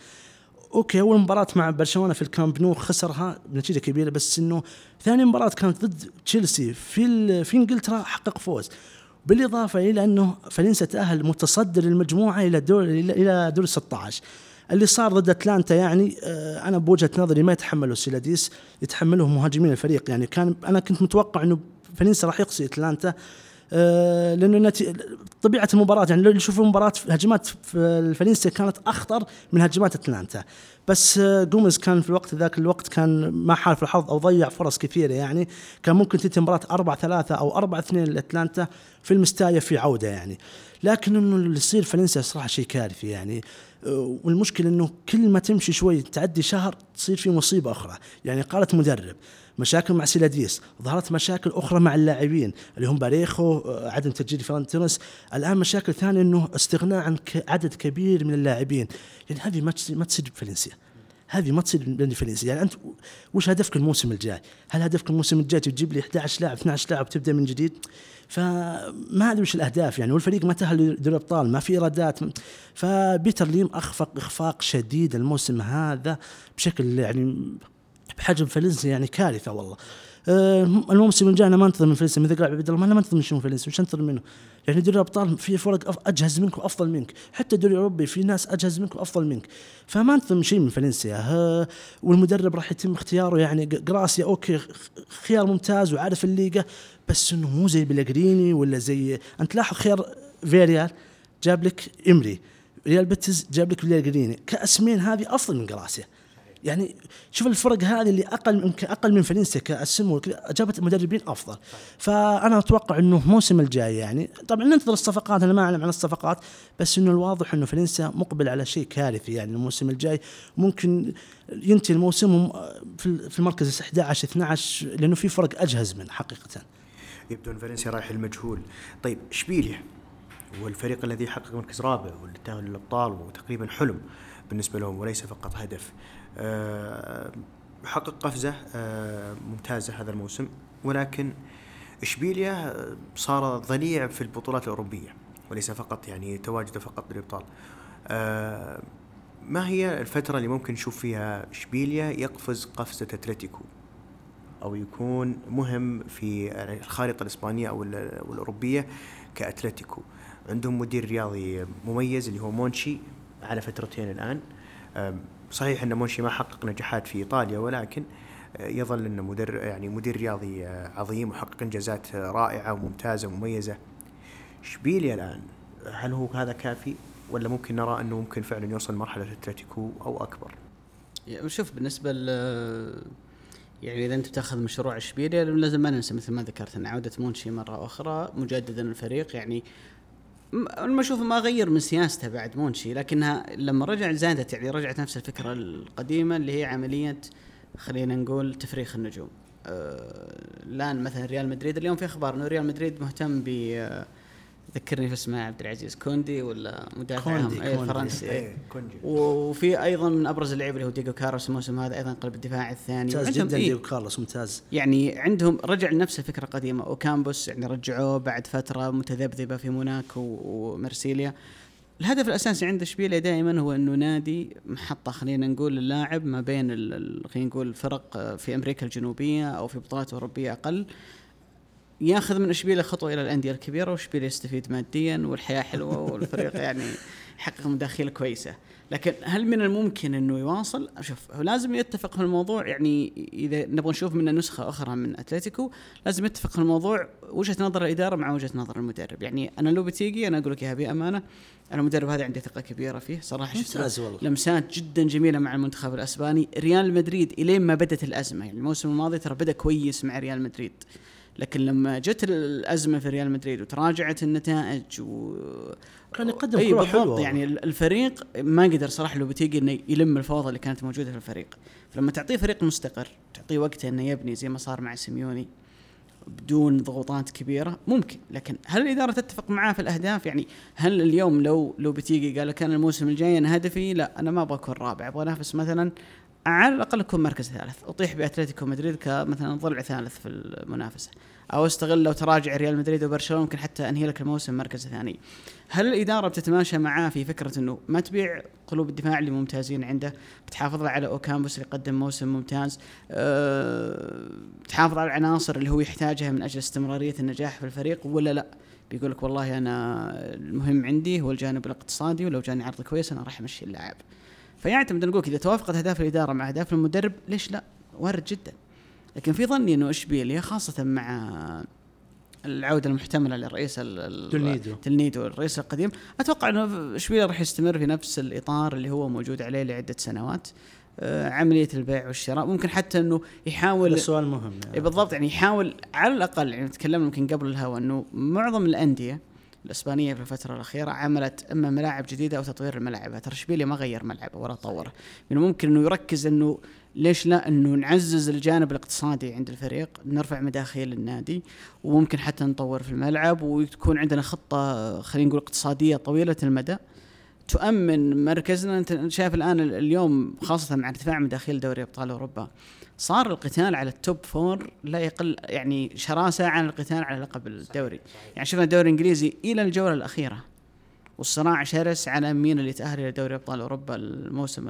Speaker 3: okay أول مباراة مع برشلونة في الكامب نو خسرها بنتيجة كبيرة بس إنه ثاني مباراة كانت ضد تشيلسي في في إنجلترا حقق فوز. بالإضافة إلى أنه فالنسيا تأهل متصدر المجموعه إلى دور إلى دور 16 اللي صار ضد أتلانتا يعني آه، أنا بوجهة نظري ما يتحمله سيلاديس يتحمله مهاجمين الفريق. يعني كان أنا كنت متوقع إنه فالنسيا راح يقصي أتلانتا آه، لأنه طبيعة المباراة يعني لو نشوف المباراه هجمات في الفالنسيا كانت أخطر من هجمات أتلانتا. بس آه، جوميز كان في الوقت ذاك الوقت كان ما حالف الحظ أو ضيع فرص كثيرة يعني. كان ممكن تنتهي المباراه 4 3 أو 4 2 لأتلانتا في المستايا في عودة يعني. لكن إنه اللي يصير فالنسيا صراحة شيء كارثي يعني. والمشكلة إنه كل ما تمشي شوي تعدي شهر تصير في مصيبة أخرى، يعني إقالة مدرب مشاكل مع سيلاديس ظهرت مشاكل أخرى مع اللاعبين اللي هم باريخو آه، عدم تجديد فيران توريس الآن مشاكل ثانية إنه استغناء عن عدد كبير من اللاعبين. يعني هذه ما تصير بفالنسيا. هذه ما تصير بفالنسيا. يعني أنت وش هدفك الموسم الجاي؟ هل هدفك الموسم الجاي تجيب لي 11 لاعب 12 لاعب وتبدأ من جديد؟ فما أدري وش الأهداف يعني والفريق ما تأهل لدوري الابطال ما في إيرادات. فبيتر ليم أخفق إخفاق شديد الموسم هذا بشكل يعني بحجم فالنسيا يعني كارثة والله. آه، الموسم الجاي أنا ما أنتظر من فالنسيا مثل قال عبد الله أنا ما أنتظر من شنو فالنسيا وش أنتظر منه؟ يعني دوري الأبطال في فرق أجهز منك وأفضل منك، حتى الدوري الاوروبي في ناس أجهز منك وأفضل منك، فما أنتظر من شيء من فالنسيا والمدرب راح يتم اختياره يعني جراسيا okay خيار ممتاز وعارف الليغا. بس إنه مو زي بيليغريني ولا زي أنت لاحظ خيار فيريال جاب لك إيمري ريال بيتيس جاب لك بيليغريني كأسمين هذه أفضل من جراسيا يعني شوف الفرق هذه اللي أقل يمكن أقل من فالنسيا كاسم جابت مدربين أفضل. فأنا أتوقع إنه الموسم الجاي يعني طبعا ننتظر الصفقات أنا ما أعلم عن الصفقات بس إنه الواضح إنه فالنسيا مقبل على شيء كارثي يعني الموسم الجاي. ممكن ينتهي الموسم في المركز 11 12 لأنه في فرق أجهز منه حقيقه.
Speaker 1: يبدو أن فالنسيا رايح المجهول طيب اشبيليا هو الفريق الذي حقق مركز رابع واللي تاهل للأبطال وتقريبا حلم بالنسبة لهم وليس فقط هدف. آه، حقق قفزة آه، ممتازة هذا الموسم ولكن إشبيليا صار ضليع في البطولات الأوروبية وليس فقط يعني تواجده فقط بالإبطال. آه، ما هي الفترة اللي ممكن نشوف فيها إشبيليا يقفز قفزة أتلتيكو؟ أو يكون مهم في الخارطة الإسبانية أو الأوروبية كأتلتيكو عندهم مدير رياضي مميز اللي هو مونشي على فترتين الآن صحيح أن مونشي ما حقق نجاحات في إيطاليا ولكن آه، يظل أنه مدر يعني مدير رياضي آه، عظيم وحقق إنجازات رائعة وممتازة ومميزة. اشبيليا الآن هل هو هذا كافي ولا ممكن نرى أنه ممكن فعلا يوصل مرحلة اتلتيكو أو أكبر؟
Speaker 2: شوف بالنسبة يعني إذا أنت بتاخذ مشروع اشبيليا لازم ما ننسى مثل ما ذكرت إن عودة مونشي مرة أخرى مجددا الفريق. يعني أنا أشوف ما غير من سياسته بعد مونشي. لكنها لما رجع زادت يعني رجعت نفس الفكرة القديمة اللي هي عملية خلينا نقول تفريخ النجوم. آه، الآن مثلا ريال مدريد اليوم في أخبار إنه ريال مدريد مهتم ب ذكرني في اسمه عبد العزيز كوندي ولا مدافع
Speaker 3: أي
Speaker 2: فرنسي اي وفي أيضا من أبرز اللعيبة اللي هو دييغو كارلوس الموسم هذا أيضا قلب الدفاع الثاني.
Speaker 3: ممتاز جدا إيه؟ دييغو كارلوس ممتاز.
Speaker 2: يعني عندهم رجع لنفس الفكرة القديمة أوكامبوس يعني رجعوه بعد فترة متذبذبة في موناكو ومرسيليا الهدف الأساسي عند اشبيليا دائما هو إنه نادي محطة خلينا نقول اللاعب ما بين خلينا نقول الفرق في أمريكا الجنوبية أو في بطولات أوروبية أقل. ياخذ من اشبيليه خطوه إلى الانديه الكبيره واشبيليه يستفيد ماديا والحياة حلوة والفريق يعني يحقق مداخيل كويسة. لكن هل من الممكن إنه يواصل؟ شوف هو لازم يتفق في الموضوع يعني إذا نبغى نشوف منه نسخة أخرى من أتلتيكو لازم يتفق في الموضوع وجهة نظر الإدارة مع وجهة نظر المدرب. يعني أنا لو بتيجي أنا أقول لك إياها بأمانة أنا المدرب هذا عندي ثقة كبيرة فيه صراحة
Speaker 3: شفت
Speaker 2: لمسات جدا جميلة مع المنتخب الأسباني. ريال مدريد إلين ما بدت الأزمة يعني الموسم الماضي ترى بدأ كويس مع ريال مدريد. لكن لما جت الأزمة في ريال مدريد وتراجعت النتائج و
Speaker 3: كان يقدم أي كرة حلوة.
Speaker 2: يعني الفريق ما قدر صراحة لو بتيجي إنه يلم الفوضى اللي كانت موجودة في الفريق. فلما تعطيه فريق مستقر تعطيه وقته إنه يبني زي ما صار مع سيميوني بدون ضغوطات كبيرة ممكن. لكن هل الإدارة تتفق معاه في الأهداف؟ يعني هل اليوم لو لو بتيجي قال لك أنا الموسم الجاي أنا هدفي لا أنا ما أبغى أكون رابع أبغى أنافس مثلا على الأقل اكون مركز ثالث. أطيح بأتلتيكو مدريد كمثلا ضلع ثالث في المنافسة. أو أستغل لو تراجع ريال مدريد وبرشلونة ممكن حتى أنهي لك الموسم مركز ثاني. هل الإدارة بتتماشى معاه في فكرة إنه ما تبيع قلوب الدفاع اللي ممتازين عنده؟ بتحافظ على أوكامبوس اللي قدم موسم ممتاز. أه تحافظ على العناصر اللي هو يحتاجها من أجل استمرارية النجاح في الفريق ولا لا؟ بيقول لك والله أنا المهم عندي هو الجانب الاقتصادي ولو جاني عرض كويس أنا راح أمشي اللاعب. فيعتمد نقول إذا توافقت أهداف الإدارة مع أهداف المدرب ليش لا؟ وارد جدا. لكن في ظني أنه اشبيليا خاصة مع العودة المحتملة للرئيس
Speaker 3: تلنيدو
Speaker 2: تلنيدو الرئيس القديم أتوقع أنه اشبيليا راح يستمر في نفس الإطار اللي هو موجود عليه لعدة سنوات آه، عملية البيع والشراء ممكن حتى أنه يحاول
Speaker 3: سؤال مهم
Speaker 2: يعني. بالضبط يعني يحاول على الأقل يعني تكلمنا يمكن قبل الهوا أنه معظم الأندية الإسبانية في الفترة الأخيرة عملت أما ملاعب جديدة أو تطوير الملاعب ترى اشبيليا ما غير ملعبه ولا طوره يعني ممكن إنه يركز إنه ليش لا؟ إنه نعزز الجانب الاقتصادي عند الفريق نرفع مداخيل النادي وممكن حتى نطور في الملعب ويكون عندنا خطة خلينا نقول اقتصادية طويلة المدى. تؤمن مركزنا أنت شايف الآن اليوم خاصة مع ارتفاع مداخيل دوري أبطال أوروبا صار القتال على ال top four لا يقل يعني شراسة عن القتال على لقب الدوري. يعني شفنا الدوري الإنجليزي إلى الجولة الأخيرة والصراع شرس على مين اللي يتاهل إلى دوري أبطال أوروبا الموسم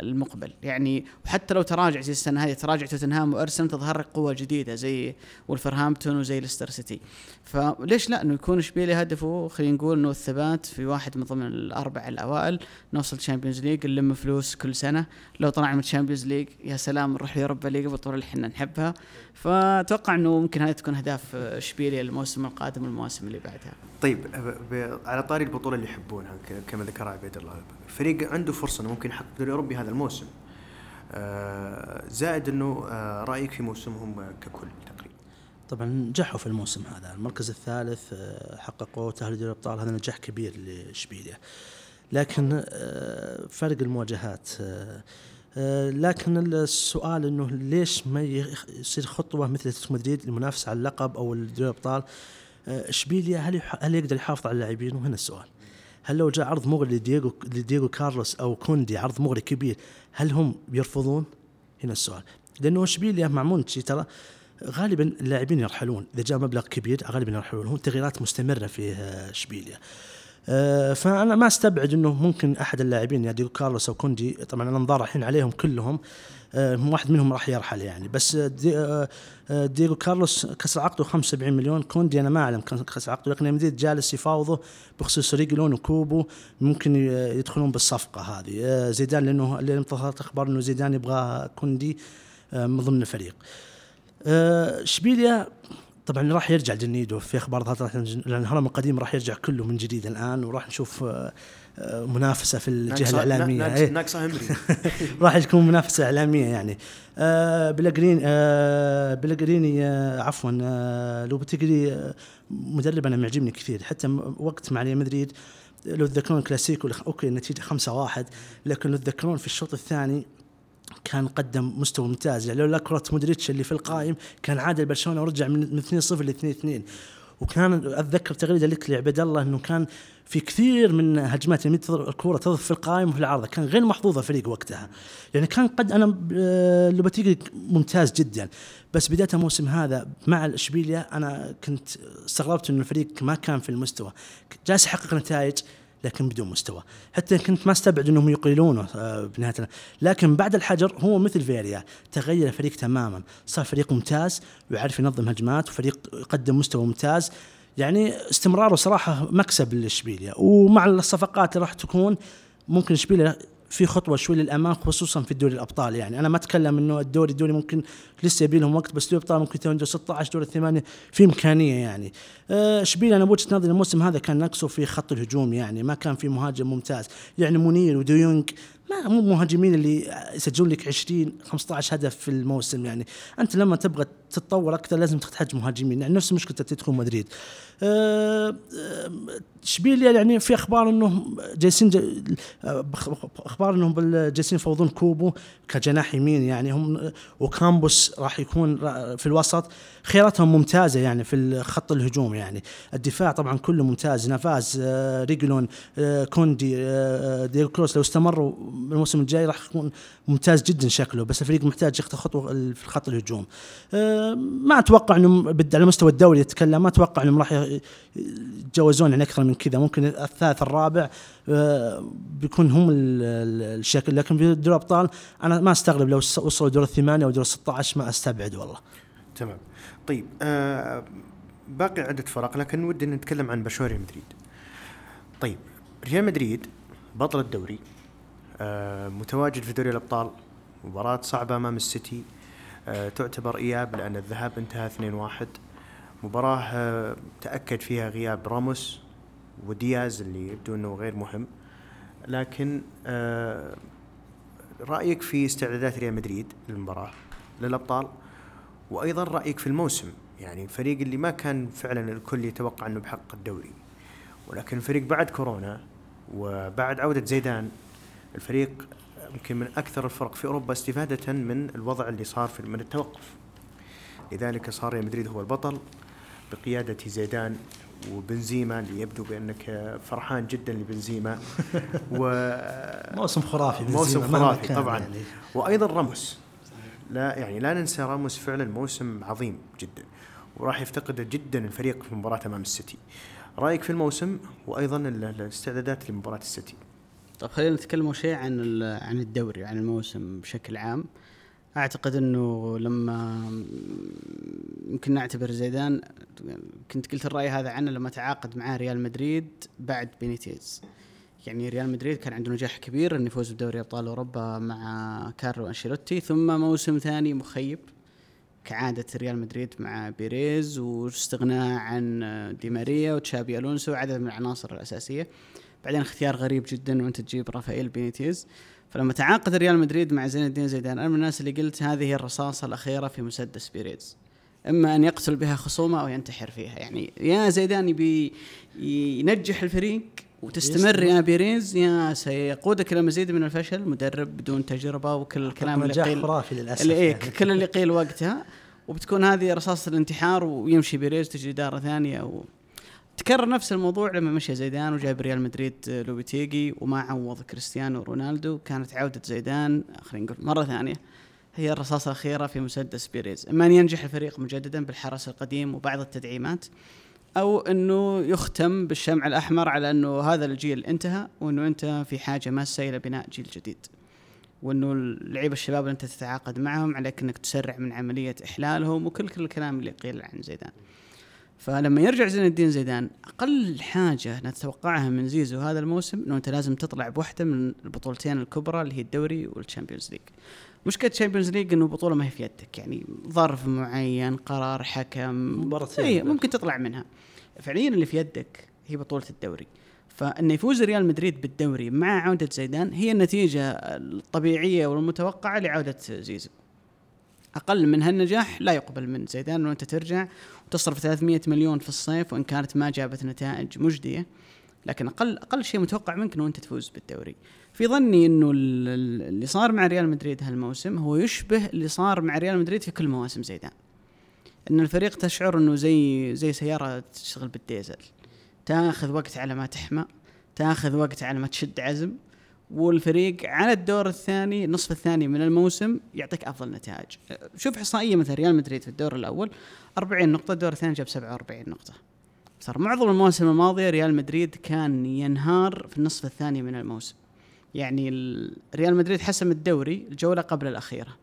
Speaker 2: المقبل. يعني وحتى لو تراجع زي السنة هذه تراجع توتنهام وأرسنال تظهر لك قوة جديدة زي ولفرهامبتون وزي ليستر سيتي. فليش لا؟ إنه يكون اشبيلي هدفه خلينا نقول إنه الثبات في واحد من ضمن الأربع الأوائل نوصل Champions League نلم فلوس كل سنة. لو طلعنا من Champions League يا سلام نروح ل Europa League بالبطولة اللي إحنا نحبها. فأتوقع إنه ممكن هذه تكون أهداف إشبيليا الموسم القادم والمواسم اللي بعدها.
Speaker 1: طيب على طاري البطولة اللي يحبونها كما ذكر عبيد الله. الفريق عنده فرصة إنه ممكن يحقق الدوري الاوروبي هذا الموسم. آه، زائد إنه آه، رأيك في موسمهم ككل تقريبا؟
Speaker 3: طبعا نجحوا في الموسم هذا. المركز الثالث آه، حققوا تأهل دوري الأبطال. هذا نجاح كبير لاشبيليا لكن فرق المواجهات لكن السؤال إنه ليش ما يصير خطوة مثل أتلتيكو مدريد للمنافسه على اللقب أو دوري الأبطال؟ اشبيليا هل هل يقدر يحافظ على اللاعبين؟ وهنا السؤال. هل لو جاء عرض مغري لدييغو لدييغو كارلوس أو كوندي عرض مغري كبير هل هم بيرفضون؟ هنا السؤال. لأنه اشبيليا مع مونتشي ترى غالبا اللاعبين يرحلون. إذا جاء مبلغ كبير غالبا يرحلون. هو تغييرات مستمرة في اشبيليا أه فأنا ما أستبعد إنه ممكن أحد اللاعبين يا دييغو كارلوس أو كوندي طبعا الانظار الحين عليهم كلهم آه، واحد منهم راح يرحل يعني. بس دي آه، آه، ديجو كارلوس كسر عقده 75 مليون. كوندي أنا ما أعلم كسر عقده لكن مدريد جالس يفاوضه بخصوص ريجلون وكوبو ممكن يدخلون بالصفقة هذه. زيدان لأنه اللي انتظرت أخبار إنه زيدان يبغى كوندي من ضمن الفريق. اشبيليا طبعا راح يرجع جنيدو في أخبار راح لأن الهرم القديم راح يرجع كله من جديد الآن وراح نشوف منافسة في الجهة الإعلامية.
Speaker 1: ناقصة همري
Speaker 3: راح تكون منافسة إعلامية يعني. آه بلغرين آه بلغريني آه عفوا آه لو بتقري آه مدرب أنا معجبني كثير. حتى وقت مع ريال مدريد لو تذكرون كلاسيكو أوكي النتيجه 5 1 لكن لو تذكرون في الشوط الثاني كان قدم مستوى ممتاز. يعني لولا كرة مودريتش اللي في القائم كان عادل برشلونة ورجع من 2-0 ل 2-2 وكان أتذكر تغريدة لك لعبد الله إنه كان في كثير من هجمات يعني الكورة تضرب في القائم وفي العارضة. كان غير محظوظ الفريق وقتها. يعني كان قد أنا آه، لوباتيجي ممتاز جدا. بس بداية الموسم هذا مع الاشبيليا أنا كنت استغربت إنه الفريق ما كان في المستوى. جالس يحقق نتائج. لكن بدون مستوى. حتى كنت ما استبعد إنهم يقيلونه آه، بنهاية لكن بعد الحجر هو مثل فيريا تغير الفريق تماما. صار فريق ممتاز ويعرف ينظم هجمات وفريق يقدم مستوى ممتاز. يعني استمراره صراحة مكسب للاشبيليا ومع الصفقات اللي راح تكون ممكن اشبيليا في خطوة شوي للامام خصوصا في الدوري الأبطال. يعني أنا ما أتكلم إنه الدوري الدوري ممكن لسه يبي لهم وقت بس دوري الأبطال ممكن يتوجه 16 دوري الثمانية في إمكانية يعني. اشبيليا أنا بوجهة نظري الموسم هذا كان نقصه في خط الهجوم يعني ما كان في مهاجم ممتاز. يعني منير وديونج ما مو مهاجمين اللي يسجلون لك 20 15 هدف في الموسم يعني. أنت لما تبغى تتطور أكثر لازم تحتاج مهاجمين. يعني نفس مشكلة أتلتيكو مدريد. أه إشبيليا يعني في أخبار انه جالسين أخبار إنهم جالسين يفوضون كوبو كجناح يمين. يعني هم وكامبوس راح يكون في الوسط. خياراتهم ممتازة يعني في خط الهجوم. يعني الدفاع طبعا كله ممتاز. نافاز آه ريجلون كوندي ديل كروس لو استمروا الموسم الجاي راح يكون ممتاز جدا شكله. بس الفريق محتاج يخطو خطوة في خط الهجوم. آه ما أتوقع إنهم على مستوى الدوري يتكلم ما أتوقع إنهم راح يتجاوزون يعني أكثر من كذا. ممكن الثالث الرابع آه، بيكون هم الشكل لكن في دوري الأبطال أنا ما أستغرب لو وصلوا دور الثمانية أو دور 16 ما أستبعد والله.
Speaker 1: تمام. طيب آه باقي عدة فرق لكن ودي نتكلم عن برشلونه مدريد. طيب ريال مدريد بطل الدوري آه متواجد في دوري الأبطال مباراة صعبة أمام السيتي. آه تعتبر إياب لأن الذهاب انتهى 2-1 مباراة آه تأكد فيها غياب راموس ودياز اللي يبدو إنه غير مهم. لكن آه رأيك في استعدادات ريال مدريد للمباراة للأبطال؟ وأيضا رأيك في الموسم؟ يعني الفريق اللي ما كان فعلا الكل يتوقع إنه بحق الدوري ولكن الفريق بعد كورونا وبعد عودة زيدان الفريق يمكن من أكثر الفرق في أوروبا استفادة من الوضع اللي صار في من التوقف. لذلك صار ريال مدريد هو البطل بقيادة زيدان وبنزيما اللي يبدو بأنك فرحان جدا لبنزيما. و
Speaker 3: موسم خرافي
Speaker 1: موسم خرافي طبعا.
Speaker 3: يعني.
Speaker 1: وأيضا راموس. لا يعني لا ننسى راموس فعلا موسم عظيم جدا وراح يفتقده جدا الفريق في مباراة أمام السيتي. رأيك في الموسم وأيضا ال- الاستعدادات لمباراة السيتي؟
Speaker 2: طيب خلينا نتكلم شيء عن عن الدوري عن الموسم بشكل عام. أعتقد إنه لما يمكن نعتبر زيدان كنت قلت الرأي هذا عنه لما تعاقد معاه ريال مدريد بعد بينيتيز. يعني ريال مدريد كان عنده نجاح كبير إنه يفوز بدوري أبطال أوروبا مع كارلو أنشيلوتي ثم موسم ثاني مخيب كعادة ريال مدريد مع بيريز واستغناء عن دي ماريا وتشابي ألونسو وعدد من العناصر الأساسية. بعدين اختيار غريب جدا وأنت تجيب رافائيل بينيتيز فلما تعاقد ريال مدريد مع زين الدين زيدان أنا من الناس اللي قلت هذه هي الرصاصة الأخيرة في مسدس بيريز. إما أن يقتل بها خصومه أو ينتحر فيها. يعني يا زيدان يبي ينجح الفريق وتستمر يا بيريز يا سيقودك إلى مزيد من الفشل. مدرب بدون تجربة وكل الكلام اللي قيل
Speaker 3: خرافي للأسف
Speaker 2: اللي إيه
Speaker 3: يعني.
Speaker 2: كل اللي قيل وقتها. وبتكون هذه رصاصة الانتحار ويمشي بيريز تجي إدارة ثانية و... تكرر نفس الموضوع لما مشى زيدان وجاب ريال مدريد لوبيتيجي وما عوض كريستيانو رونالدو. كانت عودة زيدان خلينا نقول مرة ثانية هي الرصاصة الأخيرة في مسدس بيريز إما أن ينجح الفريق مجددا بالحرس القديم وبعض التدعيمات أو أنه يختم بالشمع الأحمر على أنه هذا الجيل انتهى وأنه أنت في حاجة ماسة إلى بناء جيل جديد. وأنه اللعيبة الشباب اللي أنت تتعاقد معهم عليك أنك تسرع من عملية إحلالهم وكل كل الكلام اللي قيل عن زيدان. فلما يرجع زين الدين زيدان أقل حاجة نتوقعها من زيزو هذا الموسم إنه أنت لازم تطلع بواحده من البطولتين الكبرى اللي هي الدوري وال Champions League. مشكله ال Champions League إنه بطولة ما هي في يدك يعني ظرف معين قرار حكم
Speaker 3: مباراتين.
Speaker 2: أي ممكن تطلع منها. فعليا اللي في يدك هي بطولة الدوري. فان يفوز ريال مدريد بالدوري مع عودة زيدان هي النتيجة الطبيعية والمتوقعة لعودة زيزو. أقل من هالنجاح لا يقبل من زيدان انه انت ترجع وتصرف 300 مليون في الصيف وإن كانت ما جابت نتائج مجدية لكن أقل أقل شيء متوقع منك إنه أنت تفوز بالدوري. في ظني إنه ال- ال- اللي صار مع ريال مدريد هالموسم هو يشبه اللي صار مع ريال مدريد في كل مواسم زيدان. إن الفريق تشعر إنه زي زي سيارة تشتغل بالديزل. تاخذ وقت على ما تحمى تاخذ وقت على ما تشد عزم والفريق على الدور الثاني النصف الثاني من الموسم يعطيك أفضل نتائج. شوف إحصائية مثل ريال مدريد في الدور الأول 40 نقطة الدور الثاني جاب 47 نقطة. صار معظم المواسم الماضية ريال مدريد كان ينهار في النصف الثاني من الموسم. يعني ال- ريال مدريد حسم الدوري الجولة قبل الأخيرة.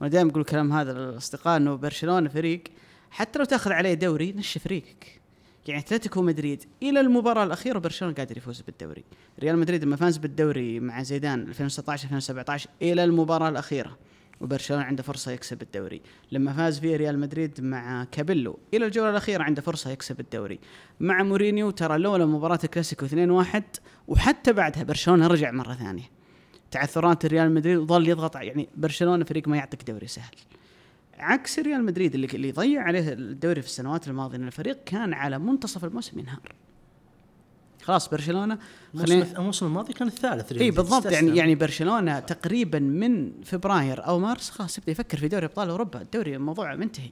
Speaker 2: وأنا دائما أقول الكلام هذا للأصدقاء إنه برشلونة فريق حتى لو تأخذ عليه دوري نشف ريقك. يعني أتلتيكو مدريد إلى المباراة الأخيرة برشلونه قادر يفوز بالدوري. ريال مدريد لما فاز بالدوري مع زيدان 2016 2017 إلى المباراة الأخيرة وبرشلونة عنده فرصة يكسب الدوري. لما فاز فيه ريال مدريد مع كابيلو إلى الجولة الأخيرة عنده فرصة يكسب الدوري. مع مورينيو ترى لولا مباراة الكلاسيكو 2-1 وحتى بعدها برشلونة رجع مرة ثانية. تعثرات ريال مدريد وظل يضغط يعني برشلونة فريق ما يعطيك دوري سهل. عكس ريال مدريد اللي اللي ضيع عليه الدوري في السنوات الماضية إن الفريق كان على منتصف الموسم ينهار. خلاص
Speaker 3: برشلونة
Speaker 2: خلينا
Speaker 3: الموسم الماضي كان الثالث إي
Speaker 2: بالضبط يعني. يعني برشلونة تقريبا من فبراير أو مارس خلاص يبدأ يفكر في دوري أبطال أوروبا. الدوري الموضوع منتهي.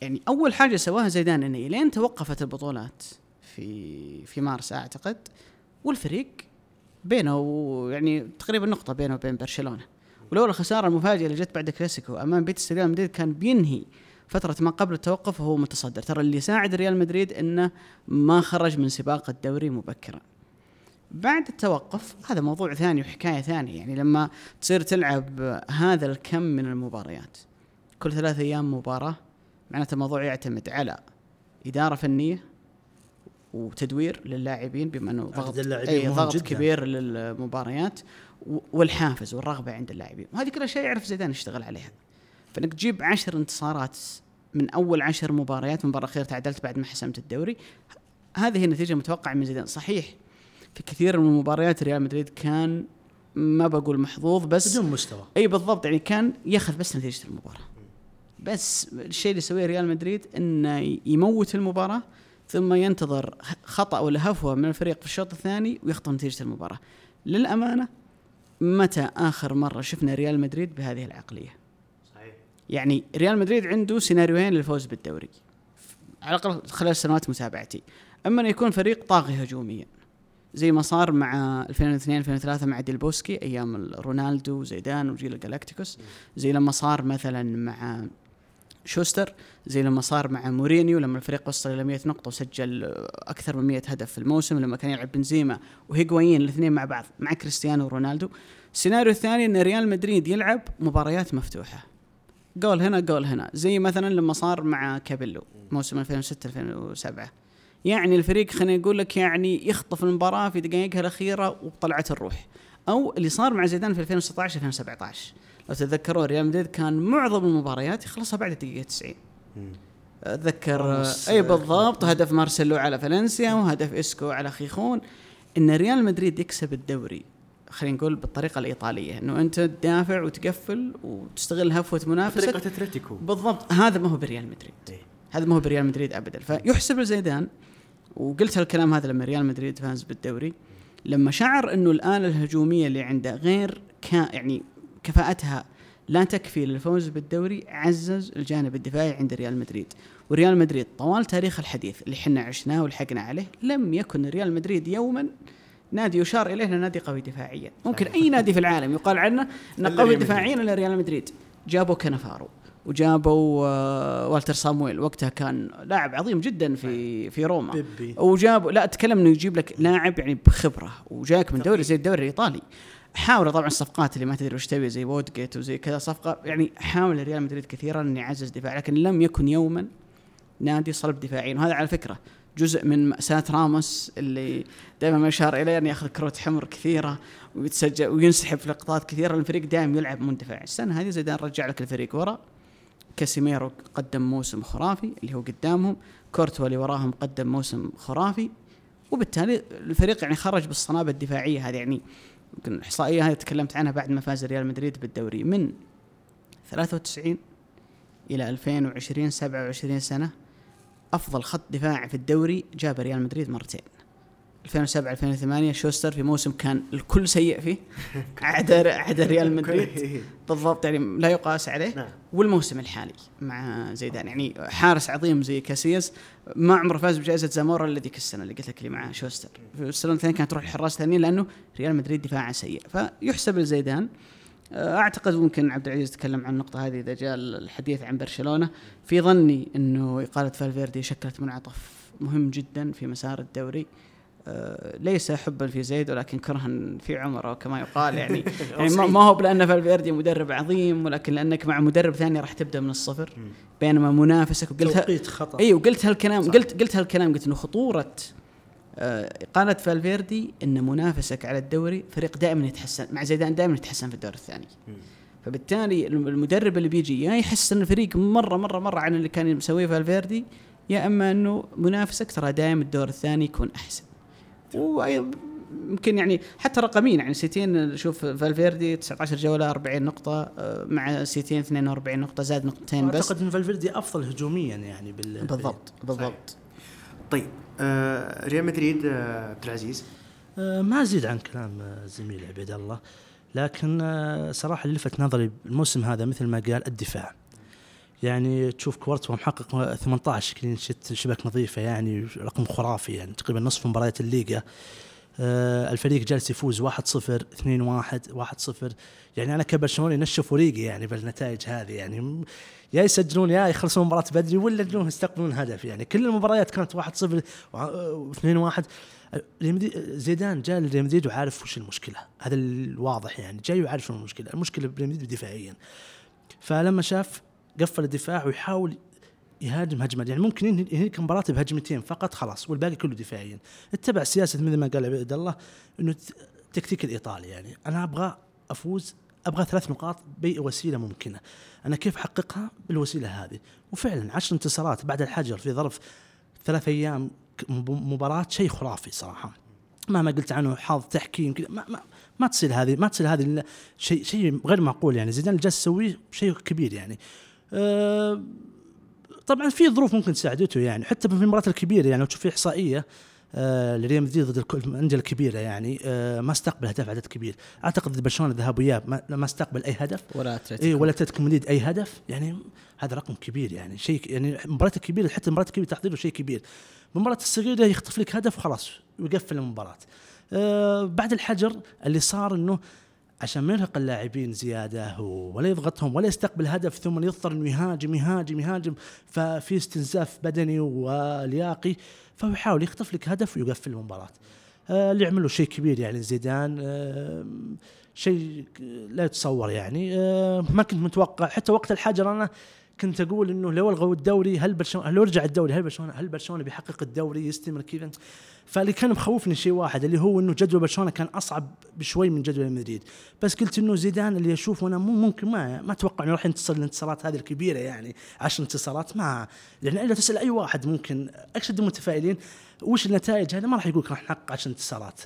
Speaker 2: يعني أول حاجة سواها زيدان إنه إلين توقفت البطولات في في مارس أعتقد والفريق بينه يعني تقريبا نقطة بينه وبين برشلونة. ولولا الخسارة المفاجئة اللي جت بعد كلاسيكو أمام بيتس ريال مدريد كان بينهي فترة ما قبل التوقف وهو متصدر. ترى اللي ساعد ريال مدريد إنه ما خرج من سباق الدوري مبكرا. بعد التوقف هذا موضوع ثاني وحكاية ثانية يعني لما تصير تلعب هذا الكم من المباريات كل ثلاث أيام مباراة معناته الموضوع يعتمد على إدارة فنية وتدوير للاعبين بما
Speaker 3: إنه
Speaker 2: ضغط
Speaker 3: مهم
Speaker 2: ضغط
Speaker 3: جداً.
Speaker 2: كبير للمباريات والحافز والرغبة عند اللاعبين. وهذه كل اشياء يعرف زيدان يشتغل عليها. فإنك تجيب عشر انتصارات من أول عشر مباريات المباراه الاخيره تعادلت بعد ما حسمت الدوري. هذه هي النتيجة المتوقعة من زيدان. صحيح في كثير من المباريات ريال مدريد كان ما بقول محظوظ بس
Speaker 3: بدون مستوى.
Speaker 2: إي بالضبط. يعني كان ياخذ بس نتيجة المباراة. بس الشيء اللي يسويه ريال مدريد إنه يموت المباراة ثم ينتظر خطأ ولا هفوة من الفريق في الشوط الثاني ويخطف نتيجة المباراة. للأمانة متى آخر مرة شفنا ريال مدريد بهذه العقلية؟
Speaker 1: صحيح.
Speaker 2: يعني ريال مدريد عنده سيناريوهين للفوز بالدوري. على الأقل خلال سنوات متابعتي. أما انه يكون فريق طاغي هجوميا زي ما صار مع 2002 2003 مع ديل بوسكي أيام رونالدو وزيدان وجيل الجلاكتيكوس زي لما صار مثلا مع شوستر زي لما صار مع مورينيو لما الفريق وصل إلى 100 نقطة وسجل أكثر من 100 هدف في الموسم لما كان يلعب بنزيما وهيغوايين الاثنين مع بعض مع كريستيانو ورونالدو السيناريو الثاني إن ريال مدريد يلعب مباريات مفتوحة. جول هنا جول هنا. زي مثلا لما صار مع كابيلو موسم 2006 2007 يعني الفريق خلينا نقول لك يعني يخطف المباراة في دقائقها الأخيرة وبطلعة الروح. أو اللي صار مع زيدان في 2016 2017 لو تتذكرون ريال مدريد كان معظم المباريات يخلصها بعد الدقيقة 90 أتذكر أي بالضبط وهدف مارسيلو على فالنسيا وهدف إسكو على خيخون. إن ريال مدريد يكسب الدوري خلينا نقول بالطريقة الإيطالية إنه أنت تدافع وتقفل وتستغل هفوة منافسك
Speaker 1: طريقه أتلتيكو.
Speaker 2: بالضبط. هذا ما هو بريال مدريد.
Speaker 1: إيه.
Speaker 2: هذا ما هو بريال مدريد ابدا. فيحسب لزيدان وقلت هالكلام هذا لما ريال مدريد فاز بالدوري لما شعر إنه الآلة الهجومية اللي عنده غير كا يعني كفاءتها لا تكفي للفوز بالدوري عزز الجانب الدفاعي عند ريال مدريد. وريال مدريد طوال تاريخ الحديث اللي حنا عشناه ولحقنا عليه لم يكن ريال مدريد يوما نادي يشار إليه نادي قوي دفاعيا. ممكن أي نادي في العالم يقال عنه
Speaker 1: إنه
Speaker 2: قوي دفاعيا إلا ريال مدريد. جابوا كنفارو وجابوا آه، والتر صامويل. وقتها كان لاعب عظيم جدا في في روما.
Speaker 3: بيبي.
Speaker 2: وجابوا لا أتكلم إنه يجيب لك لاعب يعني بخبرة وجاك من دوري زي الدوري الإيطالي. حاول طبعا الصفقات اللي ما تدري وش تبي زي وودجيت وزي كذا صفقة. يعني حاول ريال مدريد كثيرا ان يعزز دفاع لكن لم يكن يوما نادي صلب دفاعيا وهذا على فكرة جزء من مأساة راموس اللي دائما ما يشار إليه إنه ياخذ كروت حمر كثيرة ويتسجل وينسحب في لقطات كثيرة. الفريق دائما يلعب مندفع. السنة هذه زيدان رجع لك الفريق ورا. كاسيميرو قدم موسم خرافي اللي هو قدامهم. كورتوا اللي وراهم قدم موسم خرافي. وبالتالي الفريق يعني خرج بالصنابة الدفاعية هذه. يعني يمكن الاحصائيه هذه تكلمت عنها بعد ما فاز ريال مدريد بالدوري. من 93 إلى 2020 27 سنة أفضل خط دفاع في الدوري جاب ريال مدريد مرتين. 2007 2008 شوستر في موسم كان الكل سيء فيه. عدا عدا ريال مدريد. بالضبط يعني لا يقاس عليه.
Speaker 1: نعم.
Speaker 2: والموسم الحالي مع زيدان. يعني حارس عظيم زي كاسياس. ما عمره فاز بجائزة زامورا إلا ذيك السنة اللي قلت لك اللي مع شوستر. في السنة الثانية كانت تروح الحراس الثانيين لأنه ريال مدريد دفاعه سيء. فيحسب لزيدان. آه، أعتقد ممكن عبد العزيز يتكلم عن النقطة هذه إذا جاء الحديث عن برشلونة. في ظني إنه إقالة فالفيردي شكلت منعطف مهم جدا في مسار الدوري. ليس حبا في زيد ولكن كرها في عمر أو كما يقال يعني, يعني ما- هو لأن فالفيردي مدرب عظيم ولكن لأنك مع مدرب ثاني راح تبدأ من الصفر. بينما منافسك وقلت
Speaker 3: توقيت خطأ.
Speaker 2: اي وقلت هالكلام
Speaker 3: صح.
Speaker 2: قلت قلت هالكلام قلت إنه خطورة آه، إقالة فالفيردي إن منافسك على الدوري فريق دائما يتحسن مع زيدان دائما يتحسن في الدور الثاني. فبالتالي الم- المدرب اللي بيجي يا يحس إن الفريق مره مره مرة عن اللي كان مسويه فالفيردي يا أما إنه منافسك ترى دائما الدور الثاني يكون أحسن. ويمكن يعني حتى رقميا يعني سيتين شوف فالفيردي 19 جولة 40 نقطة آه، مع سيتين 42 نقطة زاد نقطتين بس.
Speaker 3: أعتقد إن فالفيردي أفضل هجوميا يعني بال
Speaker 2: بالضبط بالضبط.
Speaker 1: طيب آه ريال مدريد آه عبد العزيز.
Speaker 3: آه، ما أزيد عن كلام آه، زميلي عبيد الله لكن آه، صراحة اللي لفت نظري الموسم هذا مثل ما قال الدفاع. يعني تشوف كورتوا محقق 18 كلين شيت شبك نظيفة يعني رقم خرافي يعني تقريبا نصف مباريات الليغا. آه، الفريق جالس يفوز 1-0 2-1 1-0 يعني أنا كبرشلوني نشف وريقي يعني بالنتائج هذه يعني. يا يسجلون يا يخلصون المباراه بدري ولا انهم يستقبلون هدف يعني. كل المباريات كانت 1-0 و2-1 ريال مدريد- زيدان جاء لريال مدريد وعارف وش المشكلة. هذا الواضح يعني جاي وعارف المشكلة. المشكلة بريال مدريد دفاعيا فلما شاف قفل الدفاع ويحاول يهاجم هجمة. يعني ممكن ينهي ينهيك مباراة بهجمتين فقط خلاص والباقي كله دفاعيا. اتبع سياسة مثل ما قال عبيد الله إنه التكتيك الإيطالي يعني. أنا أبغى أفوز أبغى ثلاث نقاط بأي وسيلة ممكنة. أنا كيف أحققها؟ بالوسيلة هذه. وفعلا عشر انتصارات بعد الحجر في ظرف ثلاث أيام مباراة شيء خرافي صراحة. مهما قلت عنه حظ تحكيم كذا. ما, ما ما تصير هذه ما تصير هذه شيء شيء غير معقول يعني. زيدان اللي جالس يسويه شيء كبير يعني. طبعا في ظروف ممكن ساعدته يعني حتى في المباريات الكبيرة يعني لو تشوف في إحصائية آه لريال مدريد ضد الأندية الكبيرة يعني آه ما استقبل اهداف عدد كبير. أعتقد برشلونة ذهاب واياب ما, ما استقبل أي هدف.
Speaker 2: ولا أتلتيكو.
Speaker 3: اي ولا أتلتيكو مدريد أي هدف. يعني هذا رقم كبير يعني شيء يعني مباراة الكبيرة حتى المباراة الكبيرة تحضيره شيء كبير. المباراة الصغيرة يخطف لك هدف وخلاص ويقفل المباراة. آه بعد الحجر اللي صار إنه عشان ما يرهق اللاعبين زيادة ولا يضغطهم ولا يستقبل هدف ثم يضطر إنه يهاجم يهاجم يهاجم ففي استنزاف بدني ولياقي فهو يحاول يخطف لك هدف ويقفل المباراة. آه اللي يعمله شيء كبير يعني زيدان آه شيء لا يتصور يعني آه ما كنت متوقع حتى وقت الحجر أنا كنت أقول إنه لو الغوا الدوري هل برشلونه لو رجع الدوري هل برشلونه هل برشلونة بيحقق الدوري يستمر كذا؟ فاللي كان مخوفني شيء واحد اللي هو إنه جدول برشلونة كان أصعب بشوي من جدول مدريد. بس قلت إنه زيدان اللي اشوفه أنا مو ممكن ما ما أتوقع إنه راح ينتصر الانتصارات هذه الكبيرة يعني 10 انتصارات ما لأن إلا تسأل أي واحد ممكن. اشد المتفائلين وش النتائج؟ هذا ما راح يقول لك راح نحقق 10 انتصارات.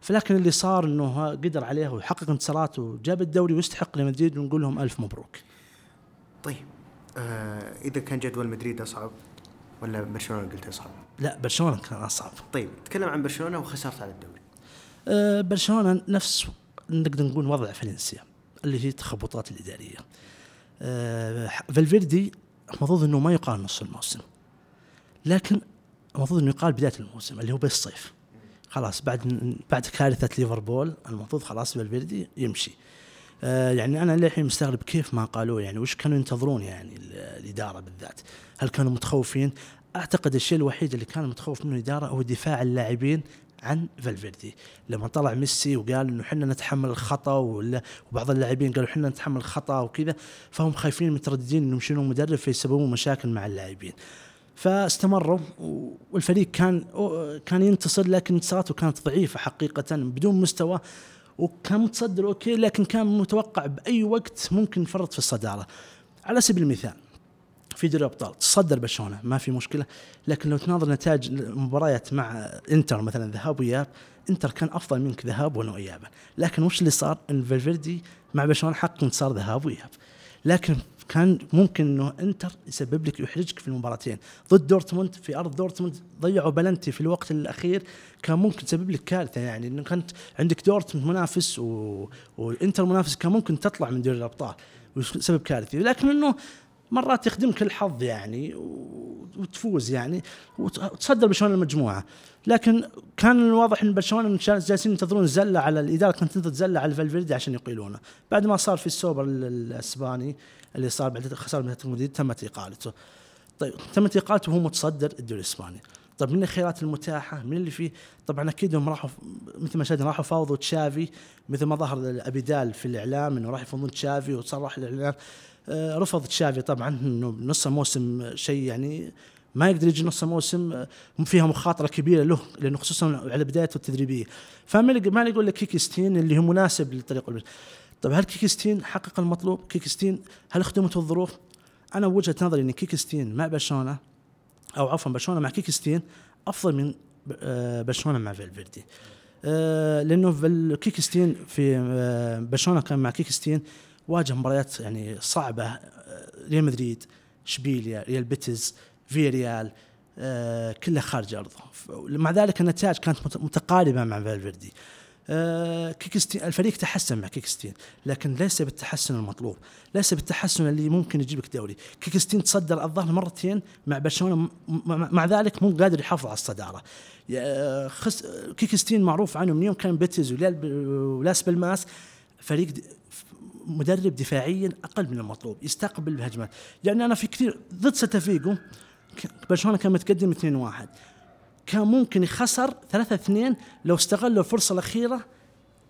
Speaker 3: فلكن اللي صار إنه قدر عليه وحقق انتصارات وجاب الدوري ويستحق لمدريد ونقول لهم ألف مبروك.
Speaker 1: طيب. آه إذا كان جدول مدريد أصعب ولا برشلونة قلت أصعب
Speaker 3: لا برشلونة كان أصعب
Speaker 1: طيب تكلم عن برشلونة وخسرت على الدوري
Speaker 3: آه، برشلونة نفس نقدر نقول وضع فالنسيا اللي هي التخبطات الإدارية. آه، فالفيردي المفروض إنه ما يقال نص الموسم. لكن المفروض إنه يقال بداية الموسم اللي هو بالصيف. خلاص بعد بعد كارثة ليفربول المفروض خلاص فالفيردي يمشي. آه، يعني أنا للحين مستغرب كيف ما قالوه يعني وش كانوا ينتظرون يعني ال- الإدارة بالذات؟ هل كانوا متخوفين؟ أعتقد الشيء الوحيد اللي كان متخوف منه الإدارة هو دفاع اللاعبين عن فالفيردي لما طلع ميسي وقال إنه إحنا نتحمل الخطأ وبعض اللاعبين قالوا إحنا نتحمل الخطأ وكذا فهم خايفين مترددين إنهم يشيلون مدرب فيسببون مشاكل مع اللاعبين فاستمروا والفريق كان كان ينتصر لكن انتصاراته كانت ضعيفة حقيقة بدون مستوى وكان متصدر okay لكن كان متوقع بأي وقت ممكن يفرط في الصدارة. على سبيل المثال في دوري الأبطال تصدر برشلونه ما في مشكلة. لكن لو تناظر نتائج المباريات مع إنتر مثلا ذهاب وإياب إنتر كان أفضل منك ذهاب وايابا لكن وش اللي صار؟ إن فالفيردي مع برشلونه حقق انتصار ذهاب وإياب. لكن كان ممكن إنه إنتر يسبب لك يحرجك في المباراتين. ضد دورتموند في أرض دورتموند ضيعوا بلنتي في الوقت الأخير كان ممكن تسبب لك كارثة يعني. إنه كنت عندك دورتموند منافس و... وإنتر منافس كان ممكن تطلع من دوري الأبطال ويسبب كارثة. لكن إنه مرات يخدمك الحظ يعني وتفوز يعني وت- وتصدر برشلونه المجموعة. لكن كان الواضح إن برشلونة جالسين ينتظرون زلة على الاداره كانت تنتظر زلة على فالفيردي عشان يقيلونه. بعد ما صار في السوبر ال- الأسباني اللي صار بعد خسارة من مدريد تمت اقالته طيب تمت اقالته وهو متصدر الدوري الإسباني. طيب من الخيارات المتاحة؟ من اللي فيه؟ طبعا أكيد هم راحوا مثل ما شاهدنا راحوا فاوضوا تشافي مثل ما ظهر ابيدال في الإعلام إنه راح يفاوضون تشافي وصرح الإعلام. آه، رفض تشافي طبعا إنه بنص الموسم شيء يعني ما يقدر يجي نص الموسم آه، فيها مخاطرة كبيرة له لأنه خصوصا على بدايته التدريبية. فما ما يقول لك كيكي سيتين اللي هو مناسب للفريق. طيب هل كيكي سيتين حقق المطلوب؟ كيكي سيتين هل خدمته الظروف؟ أنا وجهة نظري إن كيكي سيتين مع برشلونه أو عفوا برشلونه مع كيكي سيتين أفضل من آه، برشلونه مع فالفيردي آه، لأنه كيكي سيتين في آه، برشلونه كان مع كيكي سيتين واجه مباريات يعني صعبة ريال مدريد إشبيليا ريال بيتيس في ريال آه، كلها خارج أرضه مع ذلك النتائج كانت مت- متقاربة مع فالفيردي كيكي سيتين الفريق تحسن مع كيكي سيتين لكن ليس بالتحسن المطلوب ليس بالتحسن اللي ممكن يجيب لك دوري. كيكي سيتين تصدر الظهر مرتين مع برشلونة مع ذلك مو قادر يحافظ على الصدارة. يا- خس كيكي سيتين معروف عنه من يوم كان بيتيس ولاس بالماس فريق مدرب دفاعيا أقل من المطلوب يستقبل بهجمات. يعني أنا في كثير ضد سلتافيجو ك- برشلونة كان متقدم 2-1 كان ممكن يخسر 3-2 لو استغلوا الفرصة الأخيرة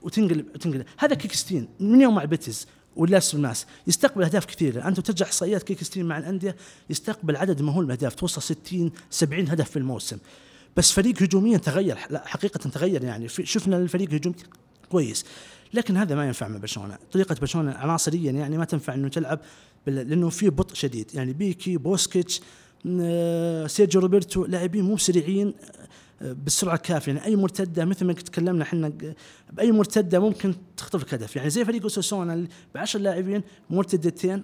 Speaker 3: وتنقلب تنقلب هذا كيكي سيتين من يوم مع بيتيس ولاس بالماس يستقبل أهداف كثيرة. انت ترجع إحصائيات كيكي سيتين مع الأندية يستقبل عدد مهول من الأهداف. توصل 60 70 هدف في الموسم. بس فريق هجوميا تغير لا حقيقة تغير يعني. شفنا الفريق هجومي كويس. لكن هذا ما ينفع مع برشلونة. طريقة برشلونة عناصريا يعني ما تنفع إنه تلعب لأنه في بطء شديد. يعني بيكي بوسكيتش سيرجيو روبرتو لاعبين مو سريعين آه، بالسرعه الكافيه يعني أي مرتدة مثل ما تكلمنا إحنا بأي مرتدة ممكن تخطف لك هدف يعني زي فريق أوساسونا ب 10 لاعبين مرتدتين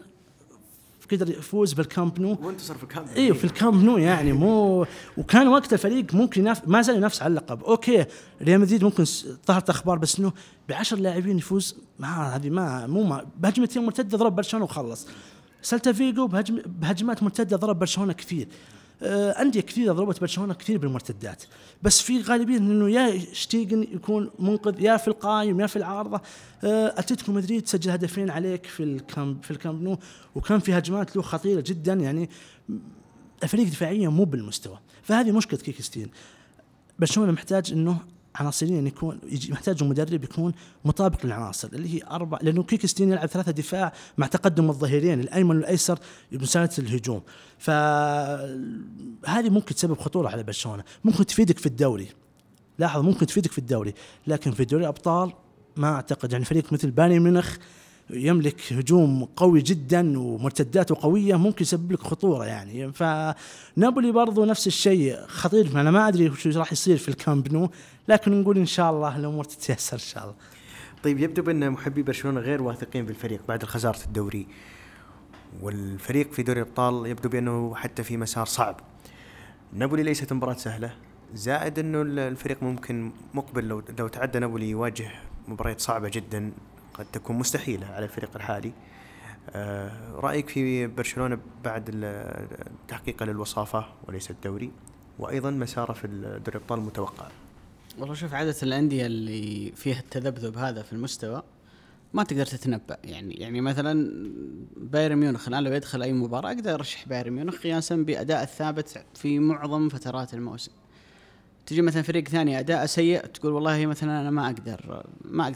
Speaker 3: قدر يفوز بالكامب نو.
Speaker 1: وانتصر في الكامب
Speaker 3: أيوه في الكامب نو يعني مو وكان وقت الفريق ممكن يناف... ما زال ينافس على اللقب. أوكي ريال مدريد ممكن ظهرت أخبار بس إنه ب 10 لاعبين يفوز ما هذه ما مو ما بهجمتين مرتدة ضرب برشلونة وخلص. سلتا فيجو بهجم... بهجمات مرتدة ضرب برشلونة كثير. آه، أندية كثيرة ضربت برشلونة كثير بالمرتدات. بس في غالبية إنه يا شتيجن يكون منقذ يا في القايم يا في العارضة. آه، أتلتيكو مدريد سجل هدفين عليك في الكامب في الكامب نو. وكان في هجمات له خطيرة جدا يعني الفريق دفاعيا مو بالمستوى. فهذه مشكلة كيكي سيتين. برشلونة محتاج إنه عناصريا يكون يجي محتاج مدرب يكون مطابق للعناصر اللي هي أربع لأنه كيكي سيتين يلعب ثلاثة دفاع مع تقدم الظهيرين الأيمن والأيسر بمساعده الهجوم. فهذه ممكن تسبب خطورة على برشلونة. ممكن تفيدك في الدوري. لاحظ ممكن تفيدك في الدوري. لكن في دوري الأبطال ما أعتقد. يعني فريق مثل بايرن ميونخ يملك هجوم قوي جدا ومرتداته قوية ممكن يسبب لك خطورة يعني. فنابولي برضو نفس الشيء خطير. أنا ما أدري وش راح يصير في الكامب نو لكن نقول إن شاء الله الأمور تتيسر إن شاء الله.
Speaker 1: طيب يبدو بأن محبي برشلونة غير واثقين بالفريق بعد خسارة الدوري. والفريق في دوري الأبطال يبدو بأنه حتى في مسار صعب. نابولي ليست مباراة سهلة. زائد أنه ال- الفريق ممكن مقبل لو لو تعدى نابولي يواجه مباريات صعبة جدا. قد تكون مستحيلة على الفريق الحالي. آه، رأيك في برشلونة بعد تحقيقه للوصافة وليس الدوري؟ وأيضا مساره في دوري الأبطال المتوقع.
Speaker 2: والله شوف عادة الأندية اللي فيها التذبذب هذا في المستوى ما تقدر تتنبأ. يعني يعني مثلا بايرن ميونخ الآن لو يدخل أي مباراة أقدر أرشح بايرن ميونخ قياسا بأداء الثابت في معظم فترات الموسم. تجي مثلا فريق ثاني أداء سيء تقول والله مثلا أنا ما أقدر ما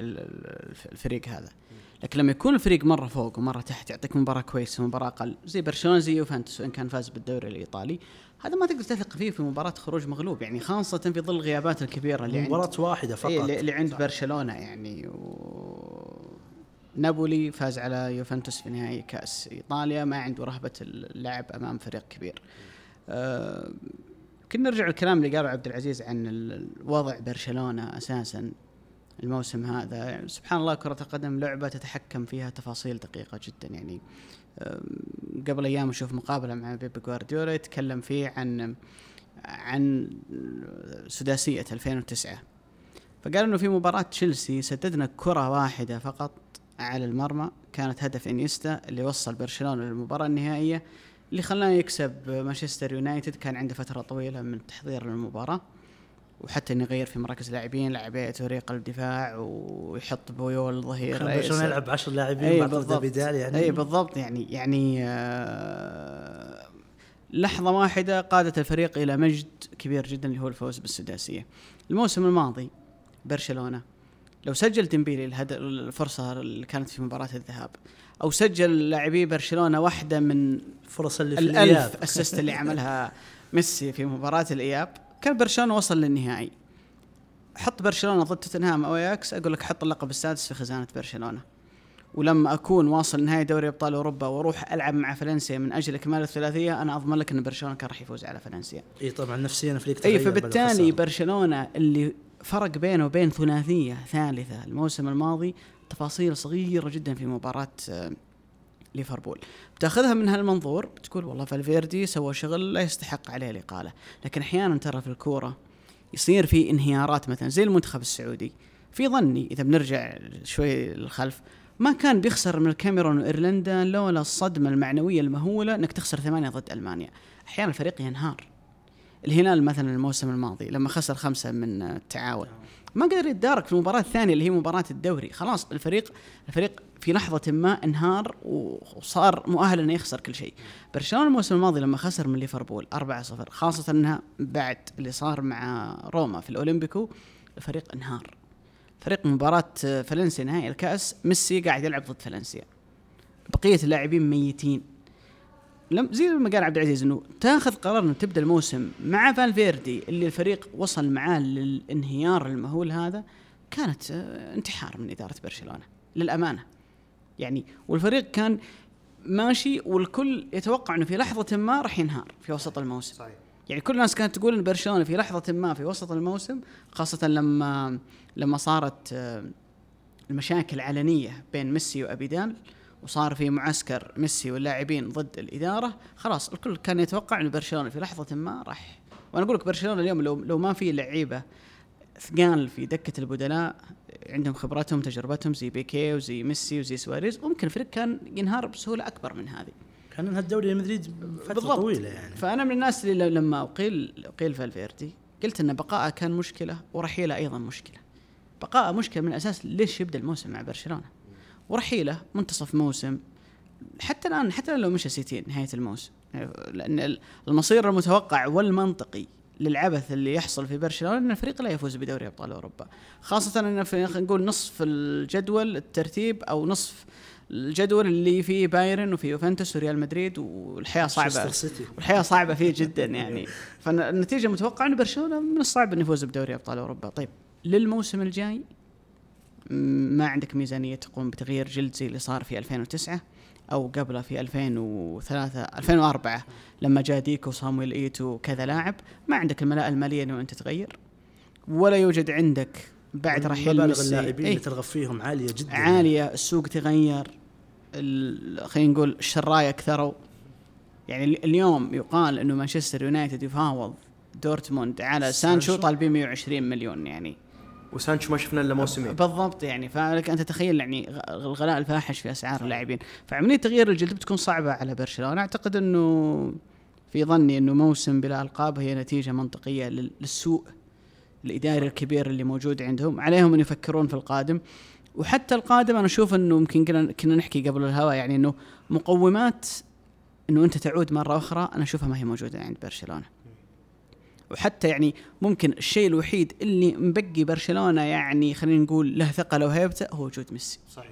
Speaker 2: ال- ال- الفريق هذا. لكن لما يكون الفريق مرة فوق ومرة تحت يعطيك مباراة كويسة ومباراة أقل زي برشلونة زي يوفنتوس وإن كان فاز بالدوري الإيطالي هذا ما تقدر تثق فيه في مباراة خروج مغلوب. يعني خاصة في ظل الغيابات الكبيرة اللي عند
Speaker 3: مباراة واحدة فقط.
Speaker 2: إيه اللي اللي عند برشلونة يعني. و... نابولي فاز على يوفنتوس في نهائي كأس إيطاليا ما عنده رهبة اللعب أمام فريق كبير. أه كنا نرجع للكلام اللي قاله عبد العزيز عن ال- وضع برشلونة أساسا. الموسم هذا يعني سبحان الله كرة القدم لعبة تتحكم فيها تفاصيل دقيقة جدا. يعني قبل أيام أشوف مقابلة مع بيب جوارديولا يتكلم فيه عن عن سداسية 2009 فقال إنه في مباراة تشيلسي سددنا كرة واحدة فقط على المرمى. كانت هدف إنيستا اللي وصل برشلونة للمباراة النهائية. اللي خلاه يكسب مانشستر يونايتد كان عنده فترة طويلة من التحضير للمباراة وحتى إنه يغير في مراكز لاعبين لعب توريه قلب دفاع ويحط بويول ظهير
Speaker 3: كان برشلونه. يلعب 10 لاعبين بعد
Speaker 2: بالضبط.
Speaker 3: بدال يعني.
Speaker 2: اي بالضبط. يعني يعني آه لحظة واحدة قادت الفريق إلى مجد كبير جدا اللي هو الفوز بالسداسية. الموسم الماضي برشلونة لو سجل ديمبيلي الهدف الفرصة اللي كانت في مباراة الذهاب أو سجل لاعبي برشلونة واحدة من
Speaker 3: الفرص اللي في
Speaker 2: الألف
Speaker 3: الإياب.
Speaker 2: assist اللي عملها ميسي في مباراة الإياب كان برشلونة وصل للنهائي حط برشلونة ضد توتنهام أو أياكس أقول لك حط اللقب السادس في خزانة برشلونة ولما أكون واصل نهائي دوري أبطال أوروبا وأروح ألعب مع فالنسيا من أجل إكمال الثلاثية أنا أضمن لك أن برشلونة كان راح يفوز على فالنسيا
Speaker 3: إي طبعا نفسيا الفريق إي
Speaker 2: فبالتالي. برشلونة اللي فرق بينه وبين ثلاثية ثالثة الموسم الماضي تفاصيل صغيرة جدا في مباراة آه، ليفربول. بتأخذها من هالمنظور تقول والله فالفيردي سوى شغل لا يستحق عليه الاقاله لكن أحيانا ترى في الكورة يصير في انهيارات مثلا زي المنتخب السعودي. في ظني إذا بنرجع شوي للخلف ما كان بيخسر من الكاميرون وإيرلندا لولا الصدمة المعنوية المهولة إنك تخسر ثمانية ضد ألمانيا. أحيانا الفريق ينهار. الهلال مثلا الموسم الماضي لما خسر خمسة من التعاون. ما قدر يتدارك في المباراة الثانية اللي هي مباراة الدوري. خلاص الفريق الفريق في لحظة ما انهار وصار مؤهل إنه يخسر كل شيء. برشلونة الموسم الماضي لما خسر من ليفربول 4-0 خاصة إنها بعد اللي صار مع روما في الأولمبيكو الفريق انهار. فريق مباراة فالنسيا نهائي الكأس ميسي قاعد يلعب ضد فالنسيا. بقية اللاعبين ميتين. لم زي ما قال عبد العزيز إنه تاخذ قرار إنه تبدأ الموسم مع فالفيردي اللي الفريق وصل معاه للانهيار المهول هذا كانت آه، انتحار من إدارة برشلونة للأمانة. يعني والفريق كان ماشي والكل يتوقع إنه في لحظة ما راح ينهار في وسط الموسم.
Speaker 1: صحيح.
Speaker 2: يعني كل الناس كانت تقول إن برشلونة في لحظة ما في وسط الموسم خاصة لما لما صارت آه، المشاكل علنية بين ميسي وابيدال وصار في معسكر ميسي واللاعبين ضد الإدارة خلاص الكل كان يتوقع انه برشلونة في لحظة ما راح. وأنا أقول لك برشلونة اليوم لو لو ما في لعيبة ثقال في دكة البدلاء عندهم خبراتهم تجربتهم زي بيكي وزي ميسي وزي سواريز ممكن الفريق كان ينهار بسهولة أكبر من هذه.
Speaker 3: كان أنهى الدوري مدريد فترة
Speaker 2: بالضبط.
Speaker 3: طويلة يعني.
Speaker 2: فأنا من الناس اللي لما اقيل أقيل فالفيردي قلت إن بقائه كان مشكلة ورحيلة أيضا مشكلة. بقائه مشكلة من الأساس ليش يبدأ الموسم مع برشلونة؟ ورحيله منتصف موسم. حتى الان حتى لو مشى سيتي نهاية الموسم. لأن المصير المتوقع والمنطقي للعبث اللي يحصل في برشلونة إن الفريق لا يفوز بدوري أبطال أوروبا. خاصة إن في خلينا نقول نصف الجدول الترتيب أو نصف الجدول اللي فيه بايرن وفي يوفنتوس وريال مدريد
Speaker 3: والحياة صعبة.
Speaker 2: والحياة صعبة فيه جدا يعني. فالنتيجة المتوقعه إن برشلونة من الصعب إنه يفوز بدوري أبطال أوروبا. طيب للموسم الجاي ما عندك ميزانية تقوم بتغيير جلد زي اللي صار في 2009 أو قبله في 2003 2004 لما جاء ديكو وصامويل إيتو كذا لاعب ما عندك الملاءه المالية إنه أنت تغير ولا يوجد عندك بعد رحيل
Speaker 3: مبالغ اللاعبين
Speaker 2: إيه.
Speaker 3: اللي ترغب فيهم عالية جدا
Speaker 2: عالية السوق تغير خلينا نقول الشراية كثروا يعني ال- اليوم يقال إنه مانشستر يونايتد يفاوض دورتموند على سانشو
Speaker 3: سانشو؟
Speaker 2: طالبين 120 مليون يعني
Speaker 1: وسانشو ما شفنا إلا موسمين.
Speaker 2: بالضبط يعني فلك انت تخيل يعني الغلاء الفاحش في أسعار اللاعبين. فعمليه تغيير الجلد بتكون صعبة على برشلونة. أعتقد إنه في ظني إنه موسم بلا ألقاب هي نتيجة منطقية لل- للسوء الإداري الكبير اللي موجود عندهم. عليهم أن يفكرون في القادم. وحتى القادم أنا أشوف إنه يمكن كنا كنا نحكي قبل الهواء يعني إنه مقومات إنه أنت تعود مرة أخرى أنا أشوفها ما هي موجودة عند برشلونة. وحتى يعني ممكن الشيء الوحيد اللي مبقي برشلونة يعني خلينا نقول له ثقة وهيبته هو وجود ميسي.
Speaker 1: صحيح.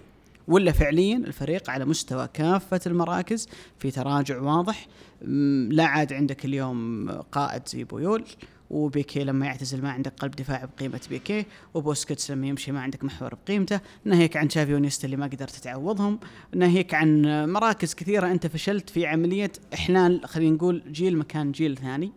Speaker 2: ولا فعليا الفريق على مستوى كافة المراكز في تراجع واضح. لا عاد عندك اليوم قائد زي بويول وبيكي لما يعتزل ما عندك قلب دفاع بقيمة بيكي وبوسكيتس لما يمشي ما عندك محور بقيمته. ناهيك عن شافي وإنيستا اللي ما قدرت تعوضهم. ناهيك عن مراكز كثيرة أنت فشلت في عملية إحلال خلينا نقول جيل مكان جيل ثاني.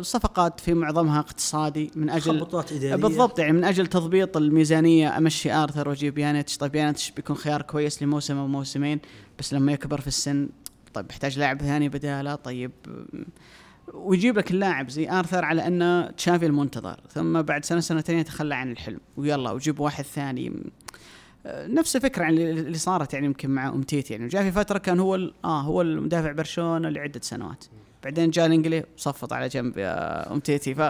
Speaker 2: صفقات في معظمها اقتصادي من أجل
Speaker 3: خبطات إدارية.
Speaker 2: بالضبط يعني من أجل تضبيط الميزانية. امشي ارثر واجيب يانيتش. طيب يانيتش بيكون خيار كويس لموسم أو موسمين بس لما يكبر في السن طيب يحتاج لاعب ثاني بدالة. طيب ويجيب لك اللاعب زي آرثر على أنه تشافي المنتظر ثم بعد سنة سنتين يتخلى عن الحلم. ويلا وجيب واحد ثاني. نفس الفكرة يعني اللي صارت يعني يمكن مع امتيتي يعني. جاء في فترة كان هو آه هو المدافع برشلونة لعدة سنوات. بعدين جاء الانجلي وصفط على جنب يا امتيتي ف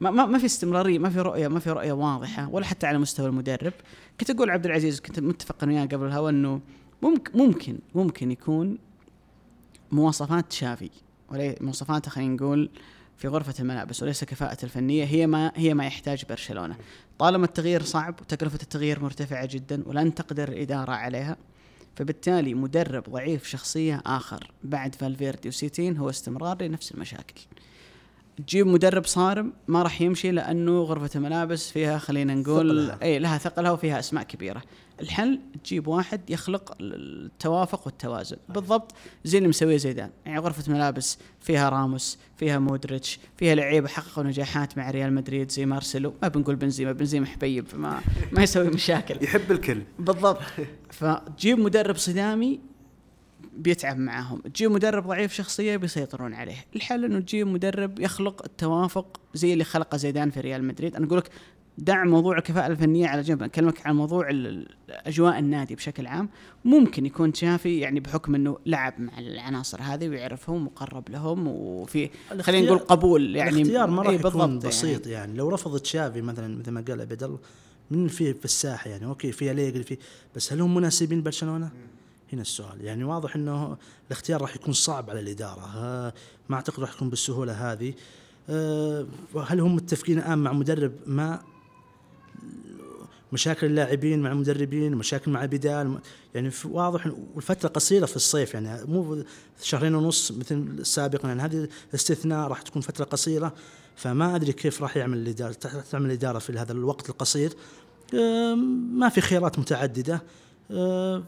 Speaker 2: ما, ما, في استمرارية ما في رؤية ما في رؤية واضحة ولا حتى على مستوى المدرب. كنت أقول عبد العزيز كنت متفق وياه قبل الهوا إنه ممكن ممكن ممكن يكون مواصفات شافي ولي مواصفاته خلينا نقول في غرفة الملابس وليس كفاءة الفنية هي ما هي ما يحتاج برشلونة. طالما التغيير صعب وتكلفة التغيير مرتفعة جدا ولن تقدر الإدارة عليها فبالتالي مدرب ضعيف شخصية آخر بعد فالفيردي وسيتين هو استمرار لنفس المشاكل. تجيب مدرب صارم ما راح يمشي لأنه غرفة الملابس فيها خلينا نقول
Speaker 3: ثقلها.
Speaker 2: إي لها ثقلها وفيها أسماء كبيرة. الحل تجيب واحد يخلق التوافق والتوازن. بالضبط زي اللي مسويه زيدان. يعني غرفة ملابس فيها راموس فيها مودريتش فيها لعيبة حققوا نجاحات مع ريال مدريد زي مارسيلو. ما بنقول بنزيما بنزيما حبيب ما ما يسوي مشاكل.
Speaker 1: يحب الكل.
Speaker 2: بالضبط. فتجيب مدرب صدامي بيتعب معاهم. تجيب مدرب ضعيف شخصية بيسيطرون عليه. الحل إنه تجيب مدرب يخلق التوافق زي اللي خلقه زيدان في ريال مدريد. أنا أقول لك دع موضوع الكفاءة الفنية على جنب. أكلمك عن موضوع أجواء النادي بشكل عام. ممكن يكون تشافي يعني بحكم أنه لعب مع العناصر هذه ويعرفهم وقرب لهم وفي خلينا نقول قبول يعني.
Speaker 3: الاختيار ما راح
Speaker 2: إيه
Speaker 3: يكون بسيط يعني. يعني. لو رفض تشافي مثلا مثل ما قال عبد الله من في في الساحة يعني؟ أوكي في أليجري في بس هل هم مناسبين برشلونه؟ هنا السؤال. يعني واضح إنه الاختيار راح يكون صعب على الإدارة. ما أعتقد راح يكون بالسهولة هذه. آه، هل هم متفقين الآن مع مدرب ما؟ مشاكل اللاعبين مع المدربين مشاكل مع بدال يعني واضح والفترة قصيرة في الصيف. يعني مو شهرين ونص مثل السابق يعني هذه استثناء راح تكون فترة قصيرة. فما أدري كيف راح يعمل الإدارة تعمل الإدارة في هذا الوقت القصير. آم، ما في خيارات متعددة.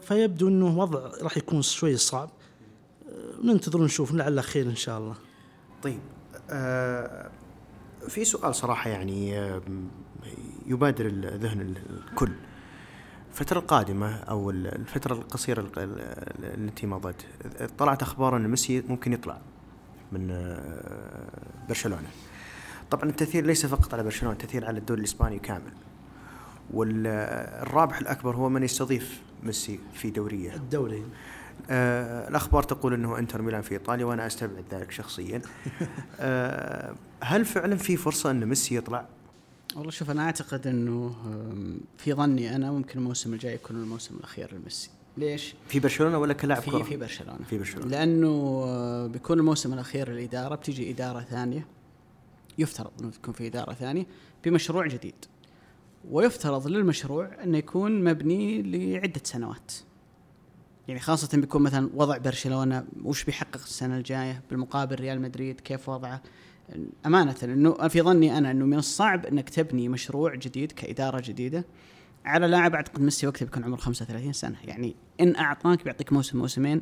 Speaker 3: فيبدو إنه وضع راح يكون شوي صعب. آه، ننتظر ونشوف لعل خير إن شاء الله.
Speaker 1: طيب آه في سؤال صراحة يعني آه يبادر الذهن الكل. الفترة القادمة أو ال- الفترة القصيرة الق- ال- ال- التي مضت طلعت أخبار أن ميسي ممكن يطلع من آه، برشلونة. طبعا التأثير ليس فقط على برشلونة التأثير على الدوري الإسباني كامل. والرابح الأكبر هو من يستضيف ميسي في دوريه.
Speaker 3: الدوري.
Speaker 1: آه الأخبار تقول أنه إنتر ميلان في إيطاليا وأنا أستبعد ذلك شخصيا. آه هل فعلا في فرصة أن ميسي يطلع؟
Speaker 2: والله شوف أنا أعتقد إنه في ظني أنا ممكن الموسم الجاي يكون الموسم الأخير لميسي. ليش؟
Speaker 1: في برشلونة ولا كلاعب
Speaker 2: في
Speaker 1: كرة؟
Speaker 2: في برشلونة.
Speaker 1: في برشلونة.
Speaker 2: لأنه آه، بيكون الموسم الأخير للإدارة بتيجي إدارة ثانية يفترض إنه تكون في إدارة ثانية بمشروع جديد. ويفترض للمشروع أنه يكون مبني لعدة سنوات. يعني خاصة بيكون مثلا وضع برشلونة وش بيحقق السنة الجاية؟ بالمقابل ريال مدريد كيف وضعه؟ أمانة انه في ظني أنا أنه من الصعب أنك تبني مشروع جديد كإدارة جديدة على لاعب أعتقد ميسي وقتها بيكون عمره 35 سنة. يعني إن أعطاك بيعطيك موسم موسمين.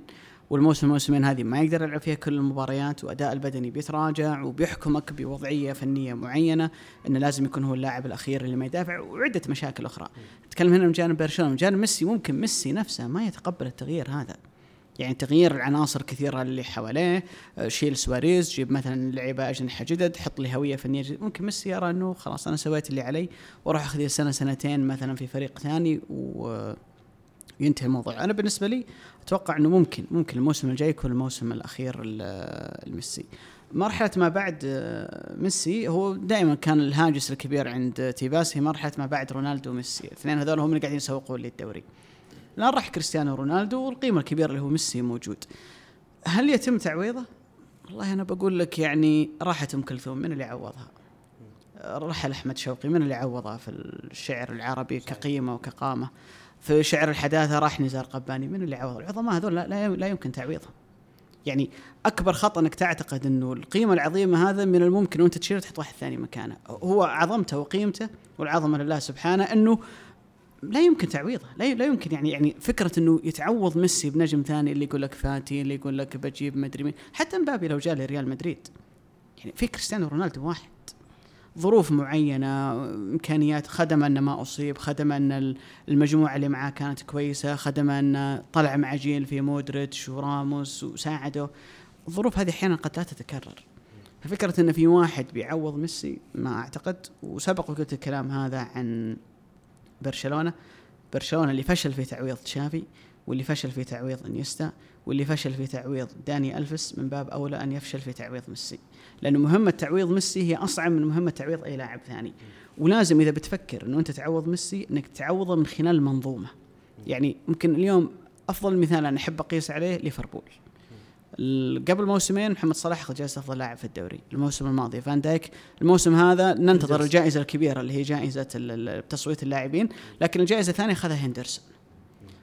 Speaker 2: والموسم موسمين هذه ما يقدر يلعب فيها كل المباريات وأداء البدني بيتراجع وبيحكمك بوضعية فنية معينة إنه لازم يكون هو اللاعب الأخير اللي ما يدافع وعدة مشاكل أخرى. نتكلم هنا من جانب برشلونه، من جانب ميسي ممكن ميسي نفسه ما يتقبل التغيير هذا. يعني تغيير العناصر كثيرة اللي حواليه آه، شيل سواريز جيب مثلا لعيبة أجنحة جدد حط لي هوية فنية جديد ممكن ميسي يرى أنه خلاص أنا سويت اللي علي وراح أخذ سنة سنتين مثلا في فريق ثاني و ينتهي الموضوع. أنا بالنسبة لي أتوقع إنه ممكن ممكن الموسم الجاي يكون الموسم الأخير لميسي. مرحلة ما بعد آه، ميسي هو دائما كان الهاجس الكبير عند تيباس هي مرحلة ما بعد رونالدو وميسي. الاثنين هذول هم اللي قاعدين يسوقون للدوري الان راح كريستيانو رونالدو والقيمة الكبيرة اللي هو ميسي موجود. هل يتم تعويضه؟ والله أنا بقول لك يعني راحت ام كلثوم من اللي عوضها؟ رحل احمد شوقي. من اللي عوضها في الشعر العربي كقيمة وكقامة؟ في شعر الحداثة راح نزار قباني. من اللي عوض؟ العظماء هذول لا, لا, يمكن تعويضهم. يعني أكبر خطا أنك تعتقد إنه القيمة العظيمة هذا من الممكن وأنت تشيله تحط واحد ثاني مكانه. هو عظمته وقيمته والعظمة لله سبحانه إنه لا يمكن تعويضه. لا لا يمكن يعني يعني فكرة إنه يتعوض ميسي بنجم ثاني اللي يقول لك فاتي اللي يقول لك بجيب مدري مين. حتى مبابي لو جاء لريال مدريد. يعني في كريستيانو رونالدو واحد. ظروف معينة إمكانيات خدم أنه ما أصيب خدم أن المجموعة اللي معاه كانت كويسة خدم أنه طلع مع جيل في مودريتش وراموس وساعده. الظروف هذه أحيانا قد لا تتكرر. ففكرة أن في واحد بيعوض ميسي ما أعتقد. وسبق وقلت الكلام هذا عن برشلونة. برشلونة اللي فشل في تعويض تشافي. واللي فشل في تعويض انيستا واللي فشل في تعويض داني ألفس من باب أولى أن يفشل في تعويض ميسي. لأنه مهمة تعويض ميسي هي أصعب من مهمة تعويض أي لاعب ثاني. ولازم إذا بتفكر أنه أنت تعوض ميسي أنك تعوضه من خلال المنظومة يعني ممكن اليوم أفضل مثال أنا أحب أقيس عليه ليفربول. قبل موسمين محمد صلاح أخذ جائزة أفضل لاعب في الدوري الموسم الماضي. فان دايك الموسم هذا ننتظر
Speaker 3: هندرسون.
Speaker 2: الجائزة الكبيرة اللي هي ال- تصويت اللاعبين. لكن الجائزة الثانية أخذها هندرسون.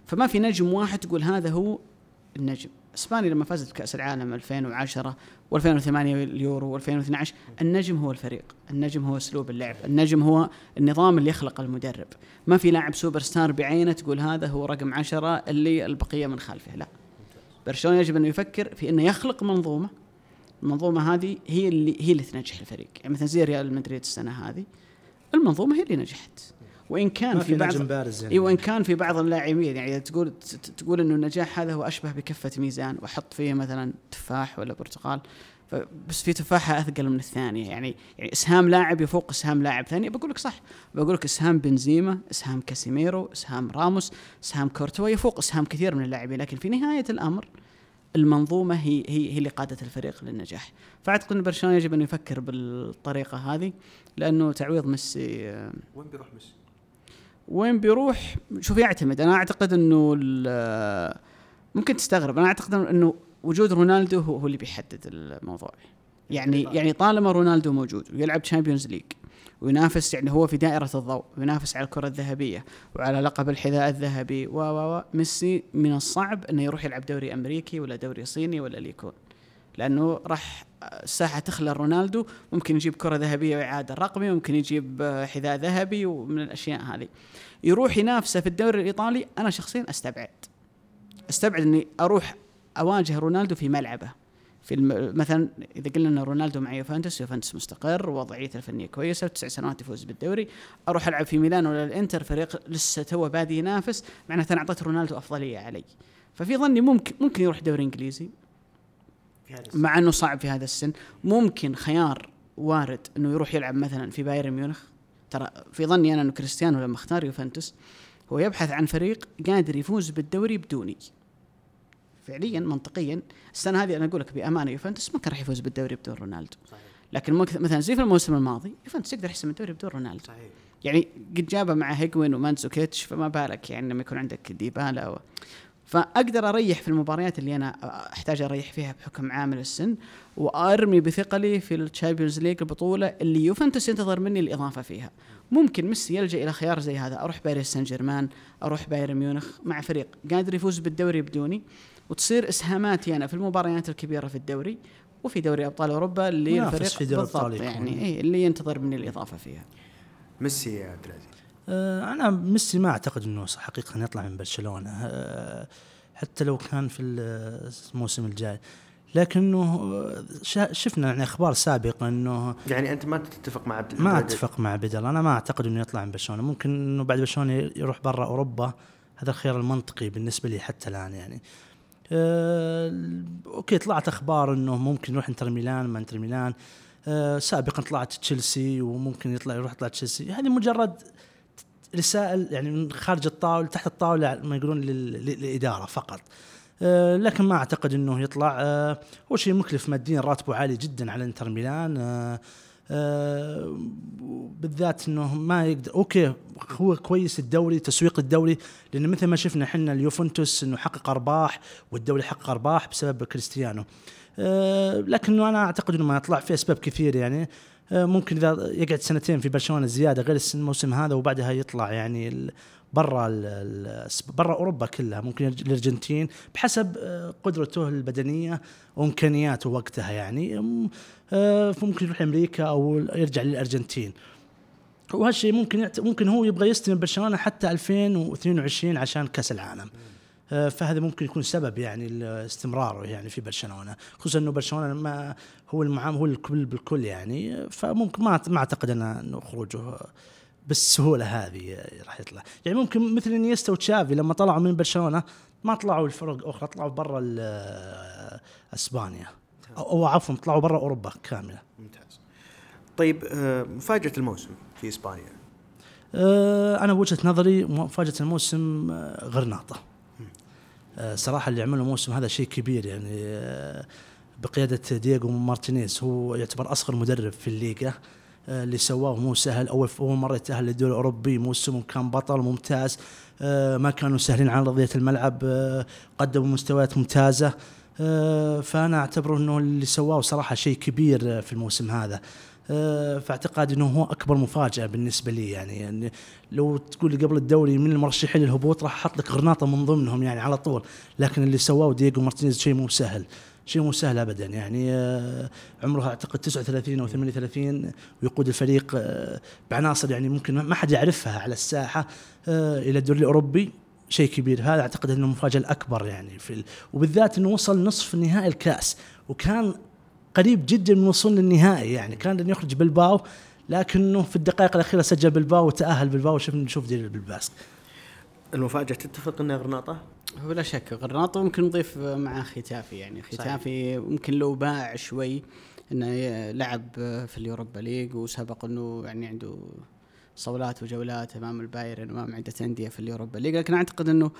Speaker 2: فما في نجم واحد تقول هذا هو النجم. إسبانيا لما فازت بكأس العالم 2010 و2008 اليورو و2012 النجم هو الفريق. النجم هو أسلوب اللعب. النجم هو النظام اللي يخلق المدرب. ما في لاعب سوبر ستار بعينه تقول هذا هو رقم عشرة اللي البقية من خلفه. لا. برشلونة يجب انه يفكر في أنه يخلق منظومة. المنظومة هذه هي اللي هي اللي تنجح الفريق. يعني مثلا زي ريال مدريد السنة هذه المنظومة هي اللي نجحت. وإن كان
Speaker 3: ما
Speaker 2: في
Speaker 3: في
Speaker 2: بعض
Speaker 3: نجم بارز يعني.
Speaker 2: اي وإن كان في بعض اللاعبين يعني تقول ت- ت- تقول إنه النجاح هذا هو أشبه بكفة ميزان وأحط فيه مثلا تفاح ولا برتقال بس في تفاحه أثقل من الثانية. يعني يعني إسهام لاعب يفوق إسهام لاعب ثاني. بقول لك صح. بقول لك إسهام بنزيما إسهام كاسيميرو إسهام راموس إسهام كورتوا يفوق إسهام كثير من اللاعبين. لكن في نهاية الأمر المنظومة هي هي هي اللي قادت الفريق للنجاح. فأعتقد إن برشلونة يجب أن يفكر بالطريقة هذه لأنه تعويض ميسي آه،
Speaker 1: وين بيروح ميسي؟
Speaker 2: وين بيروح؟ شوف يعتمد. أنا أعتقد إنه ممكن تستغرب. أنا أعتقد إنه وجود رونالدو هو اللي بيحدد الموضوع. يعني يعني طالما رونالدو موجود ويلعب Champions League وينافس يعني هو في دائرة الضوء وينافس على الكرة الذهبية وعلى لقب الحذاء الذهبي و و ميسي من الصعب إنه يروح يلعب دوري أمريكي ولا دوري صيني ولا اللي يكون لأنه راح الساحه تخلى رونالدو ممكن يجيب كرة ذهبية وإعادة رقمي ممكن يجيب آه، حذاء ذهبي ومن الأشياء هذه. يروح ينافسه في الدوري الإيطالي أنا شخصيا أستبعد. أستبعد إني أروح أواجه رونالدو في ملعبه. في الم... مثلا إذا قلنا إن رونالدو مع يوفنتوس يوفنتوس مستقر وضعيته الفنية كويسة وتسع سنوات يفوز بالدوري. أروح ألعب في ميلان ولا الإنتر فريق لسه تو بادي ينافس معناته أنا أعطيت رونالدو أفضلية علي. ففي ظني ممكن ممكن يروح دوري إنجليزي. مع إنه صعب في هذا السن. ممكن خيار وارد إنه يروح يلعب مثلا في بايرن ميونخ. ترى في ظني أنا إنه كريستيانو لما اختار يوفنتوس هو يبحث عن فريق قادر يفوز بالدوري بدوني. فعليا منطقيا السنة هذه أنا أقول لك بأمانة يوفنتوس ما كان راح يفوز بالدوري بدون رونالدو. صحيح. لكن مثلا زي في الموسم الماضي يوفنتوس يقدر يحسم الدوري بدون رونالدو. صحيح. يعني قد جابه مع هيجوين ومانزوكيتش فما بالك يعني لما يكون عندك ديبالا و... فأقدر أريح في المباريات اللي أنا أحتاج أريح فيها بحكم عامل السن وأرمي بثقلي في ال Champions League البطولة اللي يوفنتوس ينتظر مني الإضافة فيها. ممكن ميسي يلجأ إلى خيار زي هذا. أروح باريس سان جيرمان أروح بايرن ميونخ مع فريق قادر يفوز بالدوري بدوني وتصير إسهاماتي أنا في المباريات الكبيرة في الدوري وفي دوري أبطال أوروبا اللي الفريق في دوري بالضبط يعني إيه اللي ينتظر مني الإضافة فيها.
Speaker 1: ميسي يا عبد العزيز.
Speaker 3: أنا ميسي ما أعتقد إنه حقيقة يطلع من برشلونة. آه حتى لو كان في الموسم الجاي. لكنه شفنا يعني أخبار سابقة إنه
Speaker 1: يعني أنت ما تتفق مع عبد
Speaker 3: ما أتفق مع بدل أنا ما أعتقد إنه يطلع من برشلونة. ممكن إنه بعد برشلونة يروح برا أوروبا. هذا الخيار المنطقي بالنسبة لي حتى الآن يعني. أه okay طلعت أخبار إنه ممكن يروح إنتر ميلان ما إنتر ميلان. أه سابقا طلعت تشيلسي وممكن يطلع يروح يطلع تشيلسي. هذه مجرد رسائل يعني من خارج الطاولة تحت الطاولة ما يقولون للإدارة فقط. أه لكن ما أعتقد إنه يطلع. هو شيء مكلف ماديا راتبه عالي جدا على إنتر ميلان. آه بالذات إنه ما يقدر أوكي هو كويس الدوري تسويق الدوري لأن مثل ما شفنا إحنا اليوفنتوس إنه حقق أرباح والدوري حقق أرباح بسبب كريستيانو. آه لكنه أنا أعتقد إنه ما يطلع في أسباب كثير يعني. آه ممكن إذا يقعد سنتين في برشلونة زيادة غير الموسم هذا وبعدها يطلع يعني برا برا أوروبا كلها ممكن الأرجنتين بحسب آه، قدرته البدنية وإمكانياته وقتها يعني آه، ممكن يروح أمريكا أو يرجع للأرجنتين وهالشيء ممكن. ممكن هو يبغى يستلم برشلونة حتى 2022 عشان كأس العالم آه، فهذا ممكن يكون سبب يعني استمراره يعني في برشلونة. خصوصا إنه برشلونة ما هو المعام هو الكل بالكل يعني فممكن ما ما أعتقد انه خروجه بالسهولة هذه راح يطلع. يعني ممكن مثل إنيستا وتشافي لما طلعوا من برشلونة ما طلعوا الفرق أخرى طلعوا برا إسبانيا. أو عفوا طلعوا برا أوروبا كاملة.
Speaker 1: ممتاز. طيب آه، مفاجأة الموسم في إسبانيا.
Speaker 3: آه، أنا بوجهة نظري مفاجأة الموسم آه، غرناطة. صراحة اللي عملوا الموسم هذا شيء كبير يعني بقيادة دييغو مارتينيز هو يعتبر أصغر مدرب في الليغا آه، اللي سواه مو سهل اول اول مرة يتأهل للدوري الأوروبي موسم كان بطل ممتاز آه، ما كانوا سهلين على أرضية الملعب آه، قدموا مستويات ممتازة فأنا أعتبره إنه اللي سواه صراحة شيء كبير في الموسم هذا. فاعتقادي إنه هو أكبر مفاجأة بالنسبة لي يعني, يعني لو تقول لي قبل الدوري من المرشحين للهبوط راح أحط لك غرناطة من ضمنهم يعني على طول لكن اللي سواه دييغو مارتينيز شيء مو سهل شيء مو سهل ابدا يعني آه، عمره أعتقد 39 أو 38 ويقود الفريق آه، بعناصر يعني ممكن ما حد يعرفها على الساحة آه، إلى الدوري الأوروبي شيء كبير. هذا أعتقد إنه المفاجاه الأكبر يعني في وبالذات إنه وصل نصف نهائي الكأس وكان قريب جدا من الوصول للنهائي يعني. كان لن يخرج بالباو لكنه في الدقائق الأخيرة سجل بالباو وتأهل بالباو وشفنا نشوف دير بالباسك.
Speaker 1: المفاجأة تتفق انها غرناطة؟
Speaker 2: بلا شك غرناطة ممكن نضيف مع ختافي يعني. ختافي ممكن لو باع شوي إنه لعب في ال Europa League وسبق إنه يعني عنده صولات وجولات أمام البايرن امام عدة أندية في ال Europa League لكن أعتقد إنه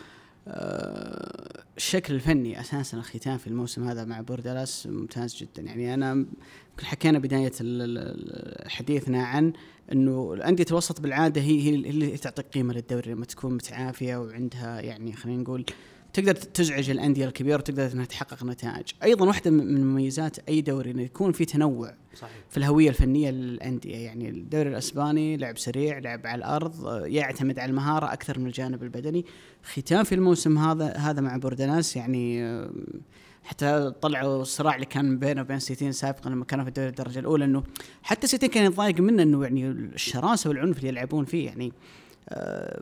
Speaker 2: الشكل الفني أساسا لختافي في الموسم هذا مع بوردالاس ممتاز جدا. يعني أنا يمكن حكينا بداية حديثنا عن إنه الأندية الوسط بالعادة هي هي اللي تعطي قيمة للدوري لما تكون متعافية وعندها يعني خلينا نقول تقدر تزعج الأندية الكبيرة وتقدر إنها تحقق نتائج، أيضا واحدة من مميزات أي دوري إنه يكون في تنوع صحيح. في الهوية الفنية للأندية، يعني الدوري الأسباني لعب سريع، لعب على الأرض، يعتمد على المهارة أكثر من الجانب البدني، ختام في الموسم هذا هذا مع بوردناس يعني حتى طلعوا الصراع اللي كان بينه وبين سيتين سابقا لما كانوا في الدوري الدرجة الأولى إنه حتى سيتين كان يتضايق منه إنه يعني الشراسة والعنف اللي يلعبون فيه يعني آه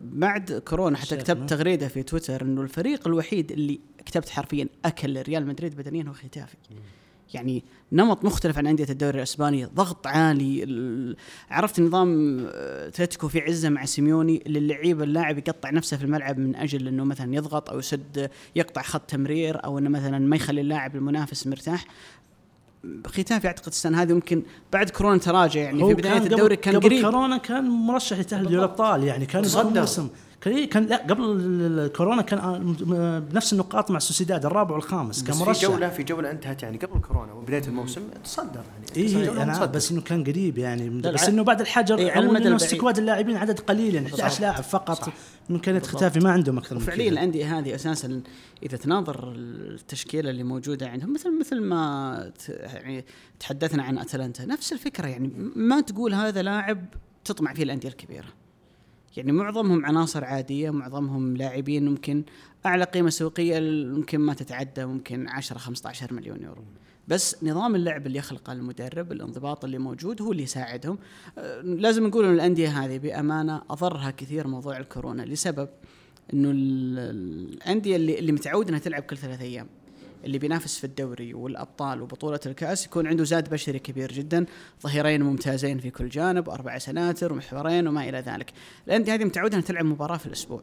Speaker 2: بعد كورونا حتى كتبت تغريدة في تويتر إنه الفريق الوحيد اللي كتبت حرفيا أكل ريال مدريد بدنيا هو ختافي. يعني نمط مختلف عن أندية الدوري الإسباني ضغط عالي ال- عرفت نظام آه، أتلتيكو في عزة مع سيميوني اللي اللعيبه اللاعب يقطع نفسه في الملعب من أجل إنه مثلا يضغط أو يسد يقطع خط تمرير أو إنه مثلا ما يخلي اللاعب المنافس مرتاح. ختافي أعتقد السنة هذه ممكن بعد كورونا تراجع يعني. في
Speaker 3: بداية
Speaker 2: الدوري كان قريب.
Speaker 3: كورونا كان مرشح يتأهل لدوري الابطال يعني كان
Speaker 2: تصدر.
Speaker 3: كان إيه، كان لا قبل ال- الكورونا كان آه، بنفس النقاط مع سوسيداد الرابع والخامس كان
Speaker 1: بس في
Speaker 3: مرشح.
Speaker 1: جوله في جولة انتهت يعني قبل كورونا وبداية الموسم تصدر يعني.
Speaker 3: اي
Speaker 1: جولة
Speaker 3: أنا
Speaker 1: متصدر.
Speaker 3: بس إنه كان قريب يعني. بس إنه بعد الحجر
Speaker 2: إيه، على المدى.
Speaker 3: squad اللاعبين عدد قليل يعني 11 لاعب فقط من كانت ختافي ما عندهم أكثر من
Speaker 2: وفعليا
Speaker 3: كذا.
Speaker 2: الأندية هذه أساسا إذا تناظر التشكيلة اللي موجودة عندهم مثل مثل ما يعني تحدثنا عن أتلانتا نفس الفكرة يعني. ما تقول هذا لاعب تطمع فيه الأندية الكبيرة. يعني معظمهم عناصر عادية معظمهم لاعبين ممكن أعلى قيمة سوقية ممكن ما تتعدى ممكن 10 15 مليون يورو. بس نظام اللعب اللي يخلقه المدرب الانضباط اللي موجود هو اللي يساعدهم. آه، لازم نقول إن الأندية هذه بأمانة أضرها كثير موضوع الكورونا لسبب إنه ال- الأندية اللي اللي متعود إنها تلعب كل ثلاث أيام. اللي بينافس في الدوري والأبطال وبطولة الكأس يكون عنده زاد بشري كبير جدا ظهيرين ممتازين في كل جانب واربع سناتر ومحورين وما إلى ذلك الأندية هذه متعودة إنها تلعب مباراة في الأسبوع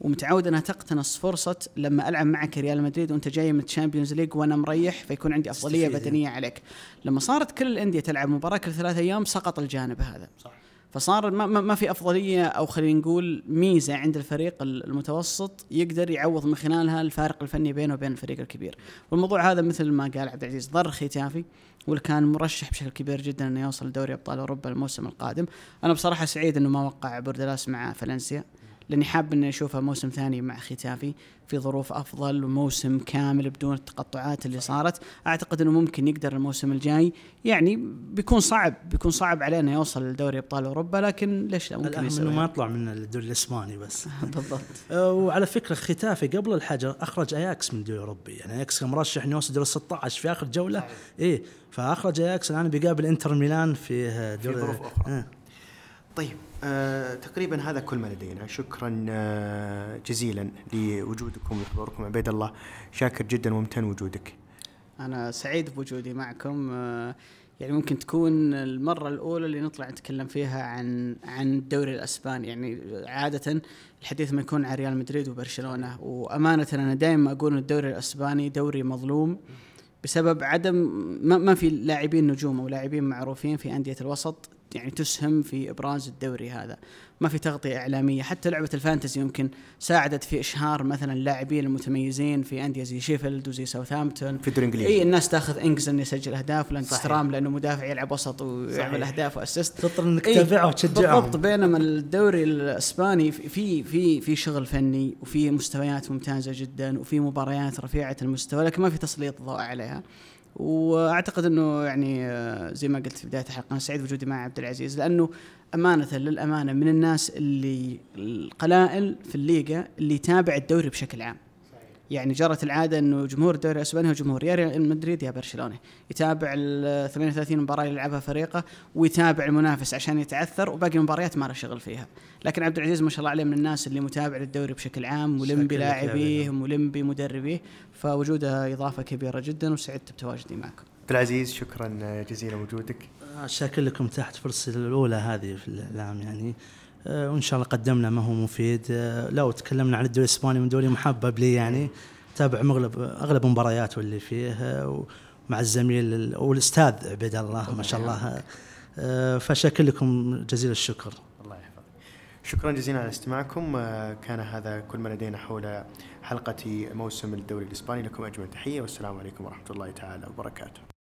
Speaker 2: ومتعود إنها تقتنص فرصة لما ألعب معك ريال مدريد وأنت جاي من ال Champions League وأنا مريح فيكون عندي أفضلية
Speaker 3: تستفيد.
Speaker 2: بدنية عليك لما صارت كل الأندية تلعب مباراة كل ثلاث أيام سقط الجانب هذا
Speaker 3: صح.
Speaker 2: فصار ما, ما في أفضلية أو خلينا نقول ميزة عند الفريق المتوسط يقدر يعوض من خلالها الفارق الفني بينه وبين الفريق الكبير. والموضوع هذا مثل ما قال عبد العزيز ضر ختافي واللي كان مرشح بشكل كبير جدا إنه يوصل دوري أبطال أوروبا الموسم القادم. أنا بصراحة سعيد إنه ما وقع بوردلاس مع فالنسيا لأني حاب إني أشوفه موسم ثاني مع ختافي. في ظروف أفضل وموسم كامل بدون التقطعات اللي صارت. أعتقد إنه ممكن يقدر الموسم الجاي. يعني بيكون صعب بيكون صعب علينا يوصل لدوري أبطال أوروبا لكن ليش لا؟ ممكن
Speaker 3: الأهم إنه
Speaker 2: يسوي
Speaker 3: ما يطلع من الدوري الإسباني بس.
Speaker 2: بالضبط.
Speaker 3: آه، وعلى فكرة ختافي قبل الحجر أخرج أياكس من الدوري الأوروبي. يعني أياكس كان مرشح إنه يوصل دور 16 في آخر جولة. إيه فأخرج أياكس الآن بيقابل إنتر ميلان في آه، دور
Speaker 1: ظروف أخرى.
Speaker 3: آه.
Speaker 1: طيب. آه تقريبا هذا كل ما لدينا. شكرا آه جزيلا لوجودكم وحضوركم. عبيد الله شاكر جدا وممتن وجودك.
Speaker 2: أنا سعيد بوجودي معكم. آه، يعني ممكن تكون المرة الأولى اللي نطلع نتكلم فيها عن عن الدوري الأسباني. يعني عادة الحديث ما يكون عن ريال مدريد وبرشلونة. وأمانة أنا دائما أقول إن الدوري الأسباني دوري مظلوم بسبب عدم ما, ما في لاعبين نجوم أو لاعبين معروفين في أندية الوسط. يعني تسهم في إبراز الدوري هذا. ما في تغطية إعلامية. حتى لعبة الفانتسي يمكن ساعدت في إشهار مثلا اللاعبين المتميزين في أندية زي شيفيلد وزي ساوثهامبتون
Speaker 1: في الدوري الإنجليزي.
Speaker 2: إي الناس تاخذ إنجز إنه يسجل أهداف
Speaker 1: صحيح.
Speaker 2: لاندسترام لأنه مدافع يلعب وسط ويعمل.
Speaker 1: أهداف
Speaker 2: و assist.
Speaker 3: تضطر
Speaker 2: إنك
Speaker 3: تتابعه وتشجعهم
Speaker 2: بالضبط. بينما الدوري الإسباني في- في في في شغل فني وفي مستويات ممتازة جدا وفي مباريات رفيعة المستوى لكن ما في تسليط ضوء عليها. وأعتقد إنه يعني آه، زي ما قلت في بداية الحلقة أنا سعيد بوجودي مع عبد العزيز لأنه أمانة للأمانة من الناس اللي القلائل في الليغا اللي يتابع الدوري بشكل عام. يعني جرت العادة إنه جمهور الدوري الأسباني هو جمهور يا ريال مدريد يا برشلونة. يتابع ال 38 مباراة اللي يلعبها فريقه ويتابع المنافس عشان يتعثر وباقي المباريات ما له شغل فيها. لكن عبد العزيز ما شاء الله عليه من الناس اللي متابع للدوري بشكل عام ملم بلاعبيه ملم بمدربيه فوجوده إضافة كبيرة جدا وسعدت بتواجدي معكم.
Speaker 1: عبد العزيز شكرا جزيلا وجودك.
Speaker 3: شاكر لكم تحت فرصة الأولى هذه في الإعلام يعني. آه، وإن شاء الله قدمنا ما هو مفيد. آه، لو تكلمنا عن الدوري الإسباني من دوري محبب لي يعني. تابع مغلب أغلب مبارياته اللي فيه آه، ومع الزميل ال- والأستاذ عبيد الله ما شاء الله. فشاكر لكم جزيل الشكر.
Speaker 1: الله يحفظك. شكرا جزيلا على استماعكم. كان هذا كل ما لدينا حول حلقة موسم الدوري الإسباني لكم أجمل تحية. والسلام عليكم ورحمة الله تعالى وبركاته.